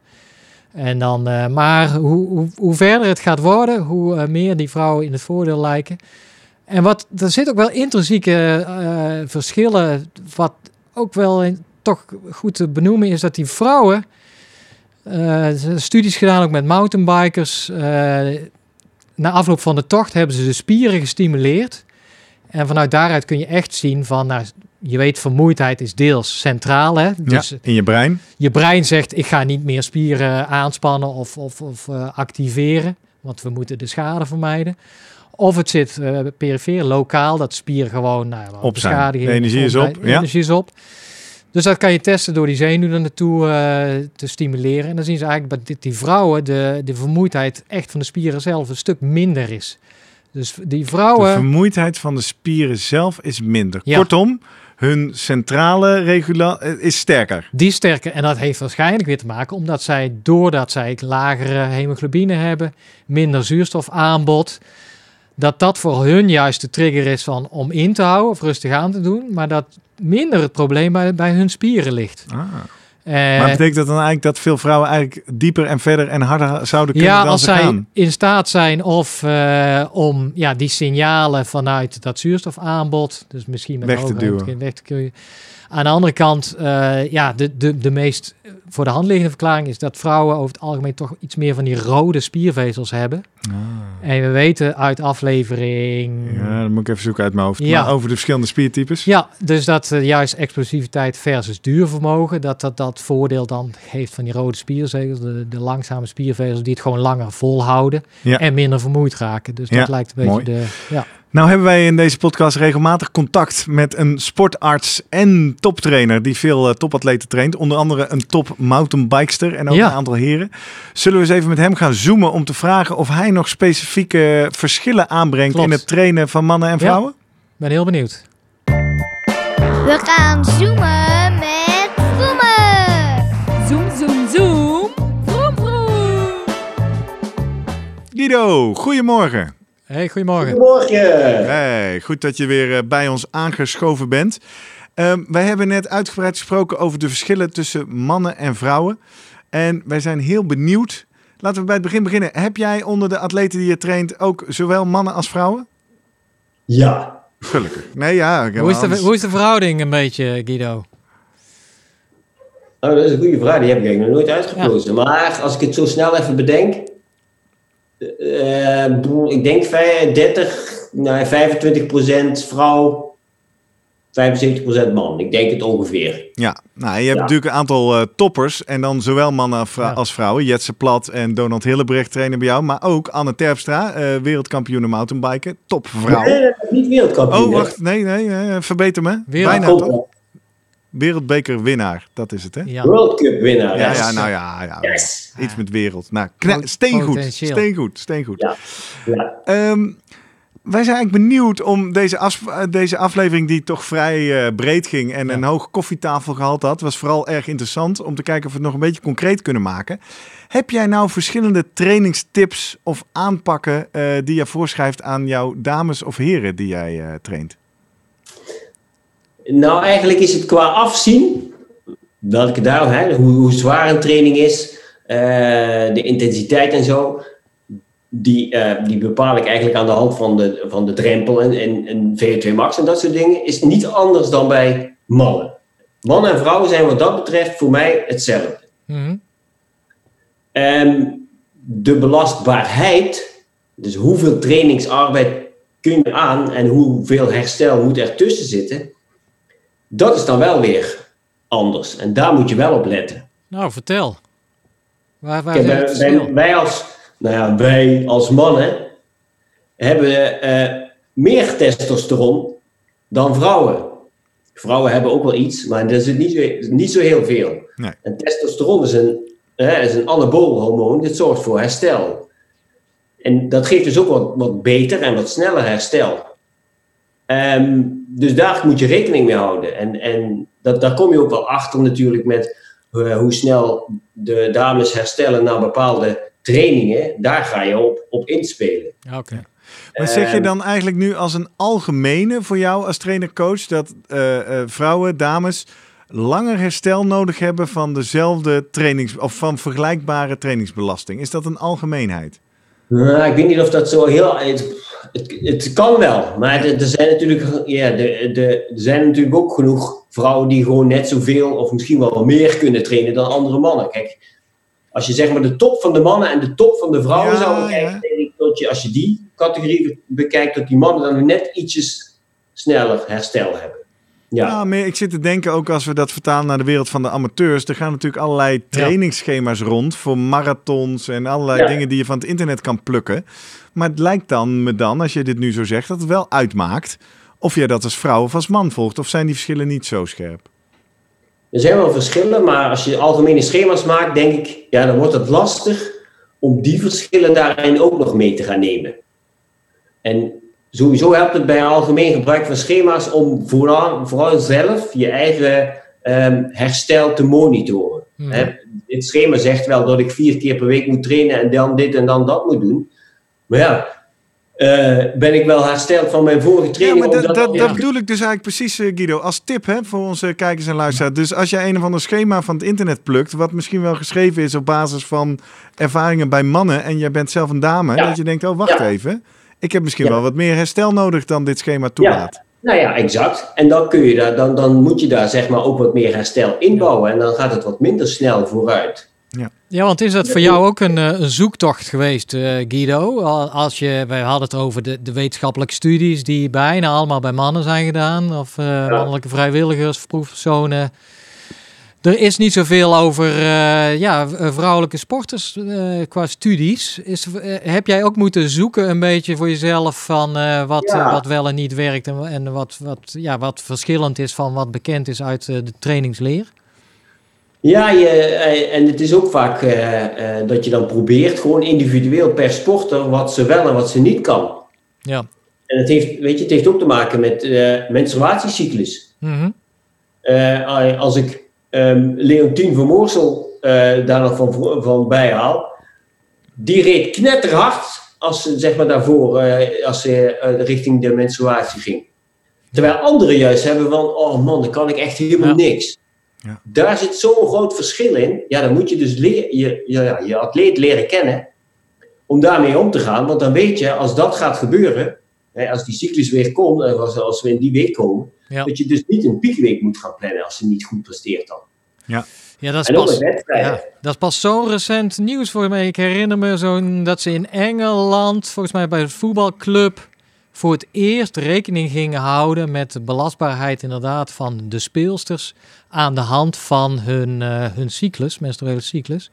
En dan, maar hoe, hoe, hoe verder het gaat worden, hoe meer die vrouwen in het voordeel lijken. En wat, er zit ook wel intrinsieke verschillen, wat ook wel in- toch goed te benoemen is dat die vrouwen, zijn studies gedaan ook met mountainbikers, eh, na afloop van de tocht hebben ze de spieren gestimuleerd. En vanuit daaruit kun je echt zien van, nou, je weet, vermoeidheid is deels centraal. Hè? Dus ja, in je brein. je brein zegt, ik ga niet meer spieren aanspannen of, of, of eh, activeren, want we moeten de schade vermijden. Of het zit eh perifeer, lokaal, dat spieren gewoon nou, Op beschadiging- De energie is op, De ja. energie is op. Dus dat kan je testen door die zenuwen naartoe eh, te stimuleren. En dan zien ze eigenlijk dat die vrouwen de, de vermoeidheid echt van de spieren zelf een stuk minder is. Dus die De vrouwen... vermoeidheid van de spieren zelf is minder. Ja. Kortom, hun centrale regula eh, is sterker. Die sterker. En dat heeft waarschijnlijk weer te maken omdat zij, doordat zij lagere hemoglobine hebben, minder zuurstofaanbod, dat dat voor hun juist de trigger is van om in te houden of rustig aan te doen, maar dat minder het probleem bij, bij hun spieren ligt. Eh, maar betekent dat dan eigenlijk dat veel vrouwen eigenlijk dieper en verder en harder zouden kunnen ja, dan als ze zij gaan? in staat zijn of eh, om ja, die signalen vanuit dat zuurstofaanbod, dus misschien met Weg te duwen. weg te duwen. Aan de andere kant, eh, ja, de, de, de meest voor de hand liggende verklaring is dat vrouwen over het algemeen toch iets meer van die rode spiervezels hebben. En we weten uit aflevering. Ja, dat moet ik even zoeken uit mijn hoofd. Ja. Maar over de verschillende spiertypes. Ja, dus dat eh, juist explosiviteit versus duurvermogen, dat, dat dat voordeel dan heeft van die rode spiervezels, de, de langzame spiervezels die het gewoon langer volhouden Ja. en minder vermoeid raken. Dus Ja, dat lijkt een beetje mooi. de. Ja. Nou hebben wij in deze podcast regelmatig contact met een sportarts en toptrainer die veel eh, topatleten traint. Onder andere een top mountainbikester en ook Ja. een aantal heren. Zullen we eens even met hem gaan zoomen om te vragen of hij nog specifieke verschillen aanbrengt Klopt. in het trainen van mannen en Ja. vrouwen? ben heel benieuwd. We gaan zoomen met Vroemen. Zoom, zoom, zoom. Vroom, vroom. Guido, goedemorgen. Hey, goedemorgen. Goedemorgen. Hey, goed dat je weer eh, bij ons aangeschoven bent. Ehm, wij hebben net uitgebreid gesproken over de verschillen tussen mannen en vrouwen. En wij zijn heel benieuwd. Laten we bij het begin beginnen. Heb jij onder de atleten die je traint ook zowel mannen als vrouwen? Ja. Gelukkig. Nee, ja. ik heb Hoe is, de, hoe is de verhouding een beetje, Guido? Oh, dat is een goede vraag, die heb ik eigenlijk nog nooit uitgeplozen. Maar als ik het zo snel even bedenk, eh, ik denk vij- 30, nou, 25% vrouw, 75% man. Ik denk het ongeveer. Ja, nou, je hebt Ja. natuurlijk een aantal eh, toppers. En dan zowel mannen als vrou- Ja. als vrouwen. Jetse Plat en Donald Hillebrecht trainen bij jou. Maar ook Anne Terpstra, eh wereldkampioen mountainbiken. Topvrouw. Nee, dat is niet wereldkampioen. Oh, wacht. Nee, nee. eh, verbeter me. Wereld- Bijna. Wereldbekerwinnaar. Dat is het, hè? Ja. World Cup winnaar. Ja, yes. ja, nou ja. ja. Yes. Iets met wereld. Nou, steengoed. potentieel. Steengoed. Steengoed. Ja. Ja. Ehm, wij zijn eigenlijk benieuwd om deze, as- eh, deze aflevering, die toch vrij eh, breed ging en Ja. een hoog koffietafel gehad had, was vooral erg interessant om te kijken of we het nog een beetje concreet kunnen maken. Heb jij nou verschillende trainingstips of aanpakken eh, die je voorschrijft aan jouw dames of heren die jij eh, traint? Nou, eigenlijk is het qua afzien, welke daar, hè, hoe, hoe zwaar een training is, eh, de intensiteit en zo, die, eh, die bepaal ik eigenlijk aan de hand van de, van de drempel en, en, en VO2 max en dat soort dingen, is niet anders dan bij mannen. Mannen en vrouwen zijn wat dat betreft voor mij hetzelfde. Mhm. Ehm, de belastbaarheid, dus hoeveel trainingsarbeid kun je aan en hoeveel herstel moet er tussen zitten, dat is dan wel weer anders. En daar moet je wel op letten. Nou, vertel. Waar, waar Kijk, wij, wij, wij als, nou ja, wij als mannen hebben eh, meer testosteron dan vrouwen. Vrouwen hebben ook wel iets, maar dat is het niet, zo- niet zo heel veel. Nee. En testosteron is een, hè, is een anabool hormoon, dat zorgt voor herstel. En dat geeft dus ook wat, wat beter en wat sneller herstel. Ehm, dus daar moet je rekening mee houden. En, en dat, daar kom je ook wel achter natuurlijk met eh, hoe snel de dames herstellen na bepaalde trainingen. Daar ga je op, op inspelen. Oké. Maar zeg je Ehm, dan eigenlijk nu als een algemene voor jou als trainer-coach dat eh, eh, vrouwen, dames langer herstel nodig hebben van dezelfde trainings of van vergelijkbare trainingsbelasting? Is dat een algemeenheid? Nou, ik weet niet of dat zo heel. Het, het, het kan wel, maar er, er zijn natuurlijk, ja, de, de, er zijn natuurlijk ook genoeg vrouwen die gewoon net zoveel of misschien wel meer kunnen trainen dan andere mannen. Kijk, als je zeg maar de top van de mannen en de top van de vrouwen Ja, zou bekijken, ja. denk ik dat je, als je die categorie bekijkt, dat die mannen dan net ietsjes sneller herstel hebben. Ja. Maar ik zit te denken ook als we dat vertalen naar de wereld van de amateurs. Er gaan natuurlijk allerlei trainingsschema's rond voor marathons en allerlei Ja. dingen die je van het internet kan plukken. Maar het lijkt dan me dan, als je dit nu zo zegt, dat het wel uitmaakt of jij dat als vrouw of als man volgt. Of zijn die verschillen niet zo scherp? Er zijn wel verschillen, maar als je algemene schema's maakt, denk ik, ja, dan wordt het lastig om die verschillen daarin ook nog mee te gaan nemen. En sowieso helpt het bij een algemeen gebruik van schema's om vooral, vooral zelf je eigen ehm, herstel te monitoren. Mhm. Hè, dit schema zegt wel dat ik vier keer per week moet trainen en dan dit en dan dat moet doen. Maar ja, eh, ben ik wel hersteld van mijn vorige Ja, training? maar dat, dat, ja. dat bedoel ik dus eigenlijk precies, eh, Guido, als tip hè, voor onze kijkers en luisteraars. Dus als jij een of ander schema van het internet plukt, wat misschien wel geschreven is op basis van ervaringen bij mannen, en jij bent zelf een dame, Ja. dat je denkt, oh wacht Ja. even, ik heb misschien Ja. wel wat meer herstel nodig dan dit schema toelaat. Nou ja, exact. En dan, kun je daar, dan, dan moet je daar zeg maar ook wat meer herstel inbouwen. En dan gaat het wat minder snel vooruit. Ja, want is dat voor jou ook een, eh, een zoektocht geweest, eh, Guido? Al- Als je, wij hadden het over de, de wetenschappelijke studies die bijna allemaal bij mannen zijn gedaan, of eh, mannelijke vrijwilligers, proefpersonen. Er is niet zoveel over eh, ja, eh, vrouwelijke sporters eh, qua studies. Is, heb jij ook moeten zoeken een beetje voor jezelf van wat, Ja. wat wel en niet werkt en, en wat, wat, ja, wat verschillend is van wat bekend is uit de trainingsleer? Ja, je, en het is ook vaak dat je dan probeert gewoon individueel per sporter wat ze wel en wat ze niet kan. Ja. En het heeft, weet je, het heeft ook te maken met menstruatiecyclus. Mhm. Als ik ehm Leontien van Moorsel eh, daar nog van, van bijhaal, die reed knetterhard als ze zeg maar daarvoor, eh, als ze eh, richting de menstruatie ging. Terwijl anderen juist hebben van, oh man, dan kan ik echt helemaal Ja. niks. Ja. Daar zit zo'n groot verschil in. Ja, dan moet je dus leer, je, je, je atleet leren kennen om daarmee om te gaan. Want dan weet je, als dat gaat gebeuren, hè, als die cyclus weer komt, en als, als we in die week komen, Ja. dat je dus niet een piekweek moet gaan plannen als ze niet goed presteert dan. Ja, dat is pas, ja, dat is pas zo recent nieuws voor mij. Ik herinner me zo'n dat ze in Engeland, volgens mij bij een voetbalclub, voor het eerst rekening gingen houden met de belastbaarheid inderdaad van de speelsters aan de hand van hun, eh, hun cyclus, menstruele cyclus.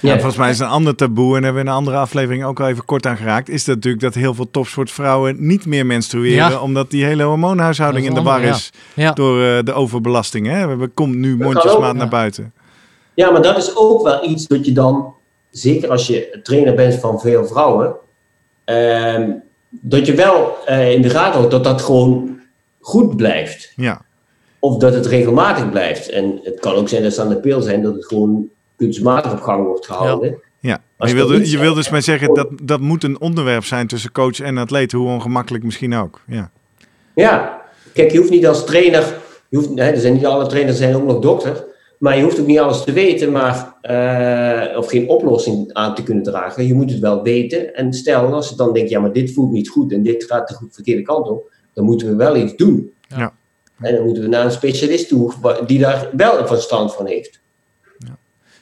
Ja, volgens mij is een ander taboe, en hebben we in een andere aflevering ook al even kort aan geraakt, is dat natuurlijk dat heel veel topsportvrouwen niet meer menstrueren, Ja. omdat die hele hormoonhuishouding in de war is Ja, door eh, de overbelasting. Hè? We komt nu mondjesmaat naar buiten. Ja, maar dat is ook wel iets dat je dan, zeker als je trainer bent van veel vrouwen, ehm, dat je wel eh, in de gaten houdt dat dat gewoon goed blijft. Ja. Of dat het regelmatig blijft. En het kan ook zijn dat ze aan de pil zijn, dat het gewoon kunstmatig op gang wordt gehouden. Ja, je wil, je wil dus maar zeggen dat dat moet een onderwerp zijn tussen coach en atleet, hoe ongemakkelijk misschien ook. Ja, Ja, kijk, je hoeft niet als trainer, je hoeft, hè, er zijn niet alle trainers zijn ook nog dokter, maar je hoeft ook niet alles te weten, maar, eh, of geen oplossing aan te kunnen dragen. Je moet het wel weten. En stel, als je dan denkt, ja, maar dit voelt niet goed en dit gaat de verkeerde kant op, dan moeten we wel iets doen. Ja. En dan moeten we naar een specialist toe die daar wel een verstand van heeft.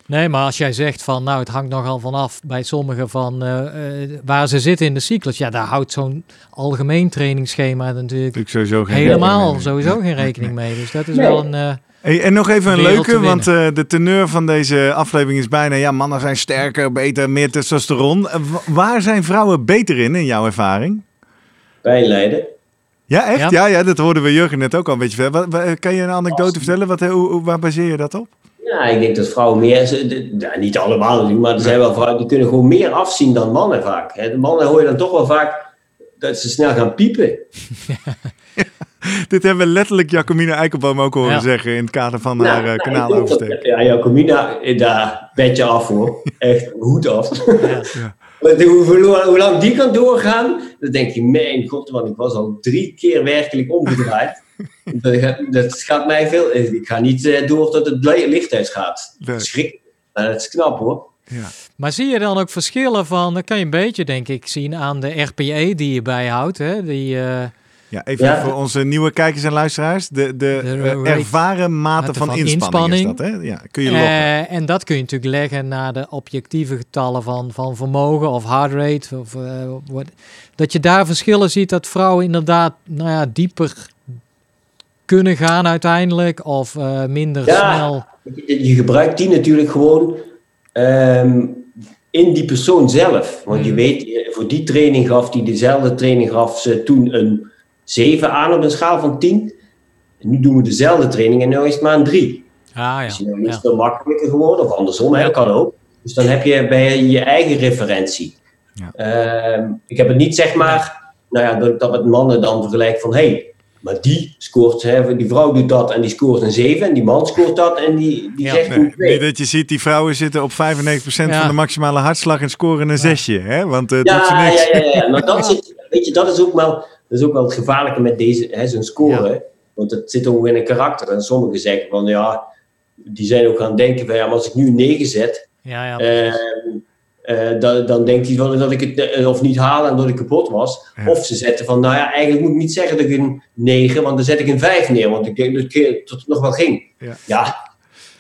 Nee, maar als jij zegt van, nou, het hangt nogal vanaf bij sommigen van eh, eh, waar ze zitten in de cyclus. Ja, daar houdt zo'n algemeen trainingsschema natuurlijk natuurlijk sowieso geen helemaal mee. sowieso geen rekening mee. Dus dat is Nee. wel een... eh, Hey, en nog even een leuke, want eh, de teneur van deze aflevering is bijna... ja, mannen zijn sterker, beter, meer testosteron. Wa- waar zijn vrouwen beter in, in jouw ervaring? Pijnlijden. Ja, echt? Ja, Ja. ja, dat hoorden we Jurgen net ook al een beetje. Wat, wat- kan je een anekdote vertellen? Wat, hoe, hoe- waar baseer je dat op? Ja, ik denk dat vrouwen meer, niet allemaal natuurlijk, maar er zijn wel vrouwen die kunnen gewoon meer afzien dan mannen vaak. Hè. De mannen hoor je dan toch wel vaak dat ze snel gaan piepen. Dit hebben we letterlijk Jacomina Eikelboom ook horen Ja. zeggen... in het kader van Nou, haar eh, nou, ik kanaaloversteek. Ja, Jacomina, eh, daar bed je af hoor. Echt, hoed af. Ja. Hoe, hoe, hoe lang die kan doorgaan, dan denk je, mijn god, want ik was al drie keer werkelijk omgedraaid. dat, gaat- dat gaat mij veel... Ik ga niet eh, door tot het licht uitgaat. Nee. Schrik. Maar dat is knap hoor. Ja. Maar zie je dan ook verschillen van, dat kan je een beetje denk ik zien aan de RPE die je bijhoudt. Hè? Die, eh, Ja, even Ja. voor onze nieuwe kijkers en luisteraars. De, de, De eh, ervaren mate mate van, van inspanning, inspanning. is dat, hè? Ja, kun je loggen. eh, en dat kun je natuurlijk leggen naar de objectieve getallen van, van vermogen of heart rate. Of, wat, dat je daar verschillen ziet dat vrouwen inderdaad nou ja, dieper kunnen gaan uiteindelijk. Of eh, minder Ja. snel. Je, gebruikt die natuurlijk gewoon ehm, in die persoon zelf. Want je Mhm. weet, eh, voor die training gaf die dezelfde training gaf ze toen een 7 aan op een schaal van 10. En nu doen we dezelfde training en nu is het maar een 3. Ah Dus ja. dan is ja. het veel makkelijker geworden, of andersom, hè, dat kan ook. Dus dan heb je bij je eigen referentie. Ja. Ehm, ik heb het niet zeg maar, nou ja, dat ik dat met mannen dan vergelijk van, hé, hey, maar die scoort, hè, die vrouw doet dat en die scoort een 7 en die man scoort dat en die, die Ja. zegt Nee, een 2. niet dat je ziet, die vrouwen zitten op 95% Ja. van de maximale hartslag en scoren een zesje. Hè? Want eh doet ze Ja, niks. ja, ja, ja, maar dat, zit, weet je, dat, is ook wel, dat is ook wel het gevaarlijke met deze, hè, zo'n score. Want het zit ook in een karakter. En sommigen zeggen van, ja, die zijn ook gaan denken van, ja, maar als ik nu een 9 zet, Ja, ja. Ehm, eh, dan, dan denkt hij van dat ik het eh, of niet haal en dat ik kapot was. Ja. Of ze zetten van, nou ja, eigenlijk moet ik niet zeggen dat ik een 9, want dan zet ik een 5 neer, want ik denk dat het tot het nog wel ging. Ja. ja,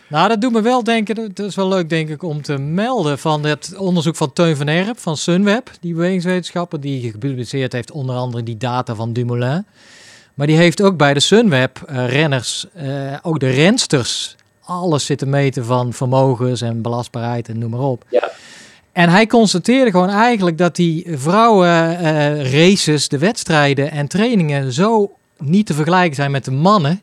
Nou, dat doet me wel denken, dat is wel leuk denk ik om te melden van het onderzoek van Teun van Erp van Sunweb, die bewegingswetenschapper die gepubliceerd heeft onder andere die data van Dumoulin. Maar die heeft ook bij de Sunweb eh, renners, eh, ook de rensters, alles zitten meten van vermogens en belastbaarheid en noem maar op. Ja. En hij constateerde gewoon eigenlijk dat die vrouwen eh, races, de wedstrijden en trainingen zo niet te vergelijken zijn met de mannen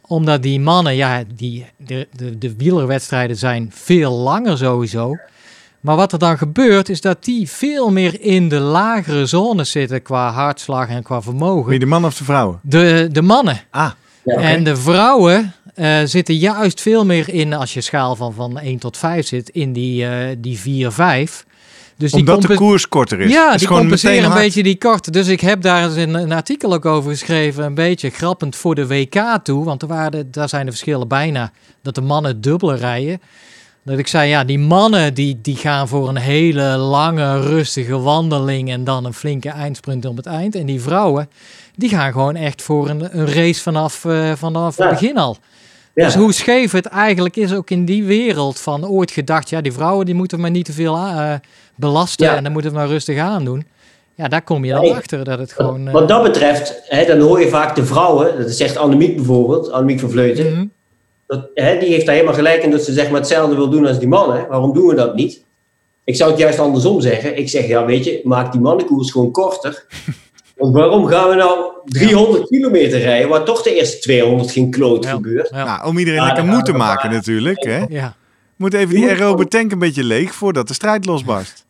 omdat die mannen, ja, die, de, de, de wielerwedstrijden zijn veel langer sowieso. Maar wat er dan gebeurt, is dat die veel meer in de lagere zones zitten qua hartslag en qua vermogen. Wie de man of de vrouwen? De, de mannen. Ah, ja. En de vrouwen eh, zitten juist veel meer in, als je schaal van, van 1 tot 5 zit, in die, eh die 4, 5. Dus die omdat de koers korter is. ja, Het is die gewoon compenseren meteen een hard. beetje die korte. Dus ik heb daar eens een, een artikel ook over geschreven. Een beetje grappend voor de WK toe. Want er waren, daar zijn de verschillen bijna. Dat de mannen dubbele rijden. Dat ik zei, ja, die mannen die, die gaan voor een hele lange, rustige wandeling. En dan een flinke eindsprint op het eind. En die vrouwen, die gaan gewoon echt voor een, een race vanaf, eh, vanaf Ja. het begin al. Ja. Dus hoe scheef het eigenlijk is ook in die wereld van ooit gedacht, ja, die vrouwen die moeten maar niet te veel eh, belasten Ja. en dan moeten we maar rustig aan doen. Ja, daar kom je dan Nee. achter dat het gewoon... eh, Wat dat betreft, hè, dan hoor je vaak de vrouwen, dat zegt Annemiek bijvoorbeeld, Annemiek van Vleuten, mhm. dat, hè, die heeft daar helemaal gelijk in dat ze zeg maar hetzelfde wil doen als die mannen. Waarom doen we dat niet? Ik zou het juist andersom zeggen. Ik zeg, ja weet je, maak die mannenkoers gewoon korter. Want waarom gaan we nou 300 kilometer rijden, waar toch de eerste 200 geen kloot Ja. gebeurt? Ja. Nou, om iedereen lekker moe te we maken maar- natuurlijk. Hè? ja, Moet even die aerobe tank een beetje leeg voordat de strijd losbarst.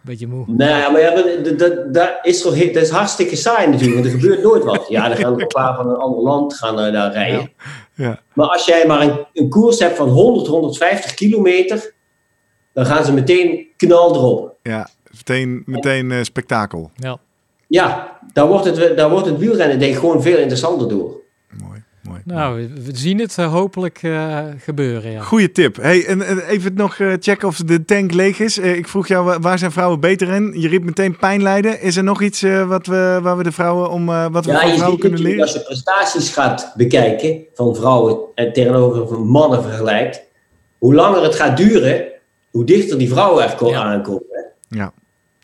beetje moe. Nee, maar ja, dat, dat, dat, is toch, dat is hartstikke saai natuurlijk, want er gebeurt nooit wat. Ja, dan gaan er een paar van een ander land gaan daar rijden. Ja. Maar als jij maar een, een koers hebt van 100, 150 kilometer, dan gaan ze meteen knal erop. Ja, meteen, meteen eh, spektakel. Ja. Ja, daar wordt het, daar wordt het wielrennen denk ik gewoon veel interessanter door. Mooi, mooi. Nou, we- zien het eh, hopelijk eh, gebeuren, ja. Goeie tip. Hey, en, en even nog eh, checken of de tank leeg is. Eh, ik vroeg jou, wa- waar zijn vrouwen beter in? Je riep meteen pijn lijden. Is er nog iets eh, wat we, waar we de vrouwen om eh, wat we Ja, van vrouwen ziet kunnen leren? als je prestaties gaat bekijken van vrouwen en tegenover van mannen vergelijkt, hoe langer het gaat duren, hoe dichter die vrouwen er Ja. aankomen. Ja.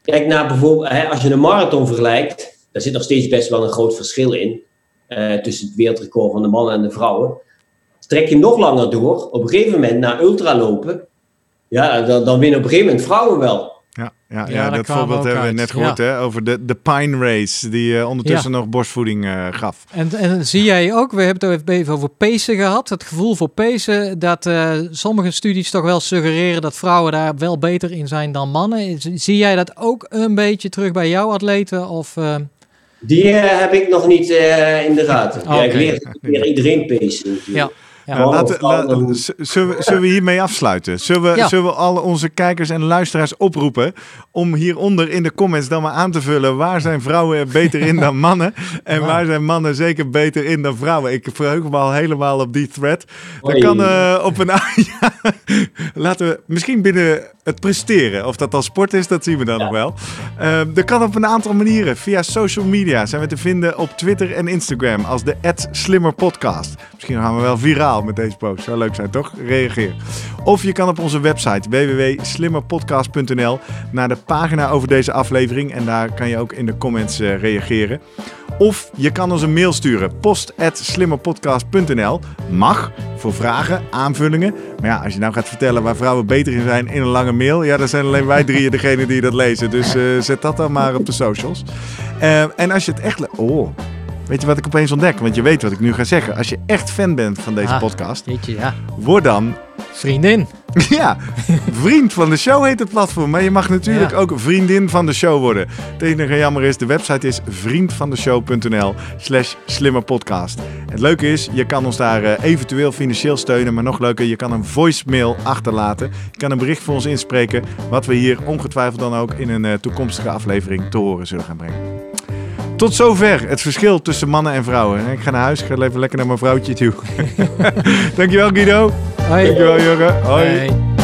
Kijk naar bijvoorbeeld, hè, als je een marathon vergelijkt, daar zit nog steeds best wel een groot verschil in. eh, tussen het wereldrecord van de mannen en de vrouwen. Trek je nog langer door, op een gegeven moment naar ultralopen, ja, dan, dan winnen op een gegeven moment vrouwen wel. Ja, ja, dat we voorbeeld hebben we net gehoord hè, over de, de Pine Race, die eh, ondertussen nog borstvoeding eh, gaf. En, en zie jij ook, we hebben het even over pacen gehad, het gevoel voor pacen, dat eh, sommige studies toch wel suggereren dat vrouwen daar wel beter in zijn dan mannen. Zie jij dat ook een beetje terug bij jouw atleten? Of, eh, Die heb ik nog niet eh, in de gaten. Ja, ik leer, ik leer iedereen natuurlijk. ja, ja. Mannen laten, la- zullen, we, zullen we hiermee afsluiten? Zullen we, Ja. zullen we alle onze kijkers en luisteraars oproepen om hieronder in de comments dan maar aan te vullen waar zijn vrouwen er beter in dan mannen en waar zijn mannen zeker beter in dan vrouwen? Ik verheug me al helemaal op die thread. Dat kan eh, op een... ja, laten we misschien binnen het presteren. Of dat al sport is, dat zien we dan nog wel. Eh, dat kan op een aantal manieren. Via social media zijn we te vinden op Twitter en Instagram als de @slimmerpodcast. Misschien gaan we wel viraal met deze post. Zou leuk zijn, toch? Reageer. Of je kan op onze website www.slimmerpodcast.nl naar de pagina over deze aflevering. En daar kan je ook in de comments eh, reageren. Of je kan ons een mail sturen. post.slimmerpodcast.nl Mag, voor vragen, aanvullingen. Maar ja, als je nou gaat vertellen waar vrouwen beter in zijn in een lange mail... ja, dan zijn alleen wij drieën degene die dat lezen. Dus eh, zet dat dan maar op de socials. Eh, en als je het echt... Oh, weet je wat ik opeens ontdek? Want je weet wat ik nu ga zeggen. Als je echt fan bent van deze Ah. podcast... Jeetje, ja. word dan Vriendin. ja, vriend van de show heet het platform. Maar je mag natuurlijk Ja. ook vriendin van de show worden. Het enige jammer is, de website is vriendvandeshow.nl slash slimmerpodcast. Het leuke is, je kan ons daar eh, eventueel financieel steunen. Maar nog leuker, je kan een voicemail achterlaten. Je kan een bericht voor ons inspreken. Wat we hier ongetwijfeld dan ook in een eh, toekomstige aflevering te horen zullen gaan brengen. Tot zover het verschil tussen mannen en vrouwen. Ik ga naar huis, ik ga even lekker naar mijn vrouwtje toe. Dankjewel Guido. Hoi. Dankjewel Jurgen. Hoi. Hey.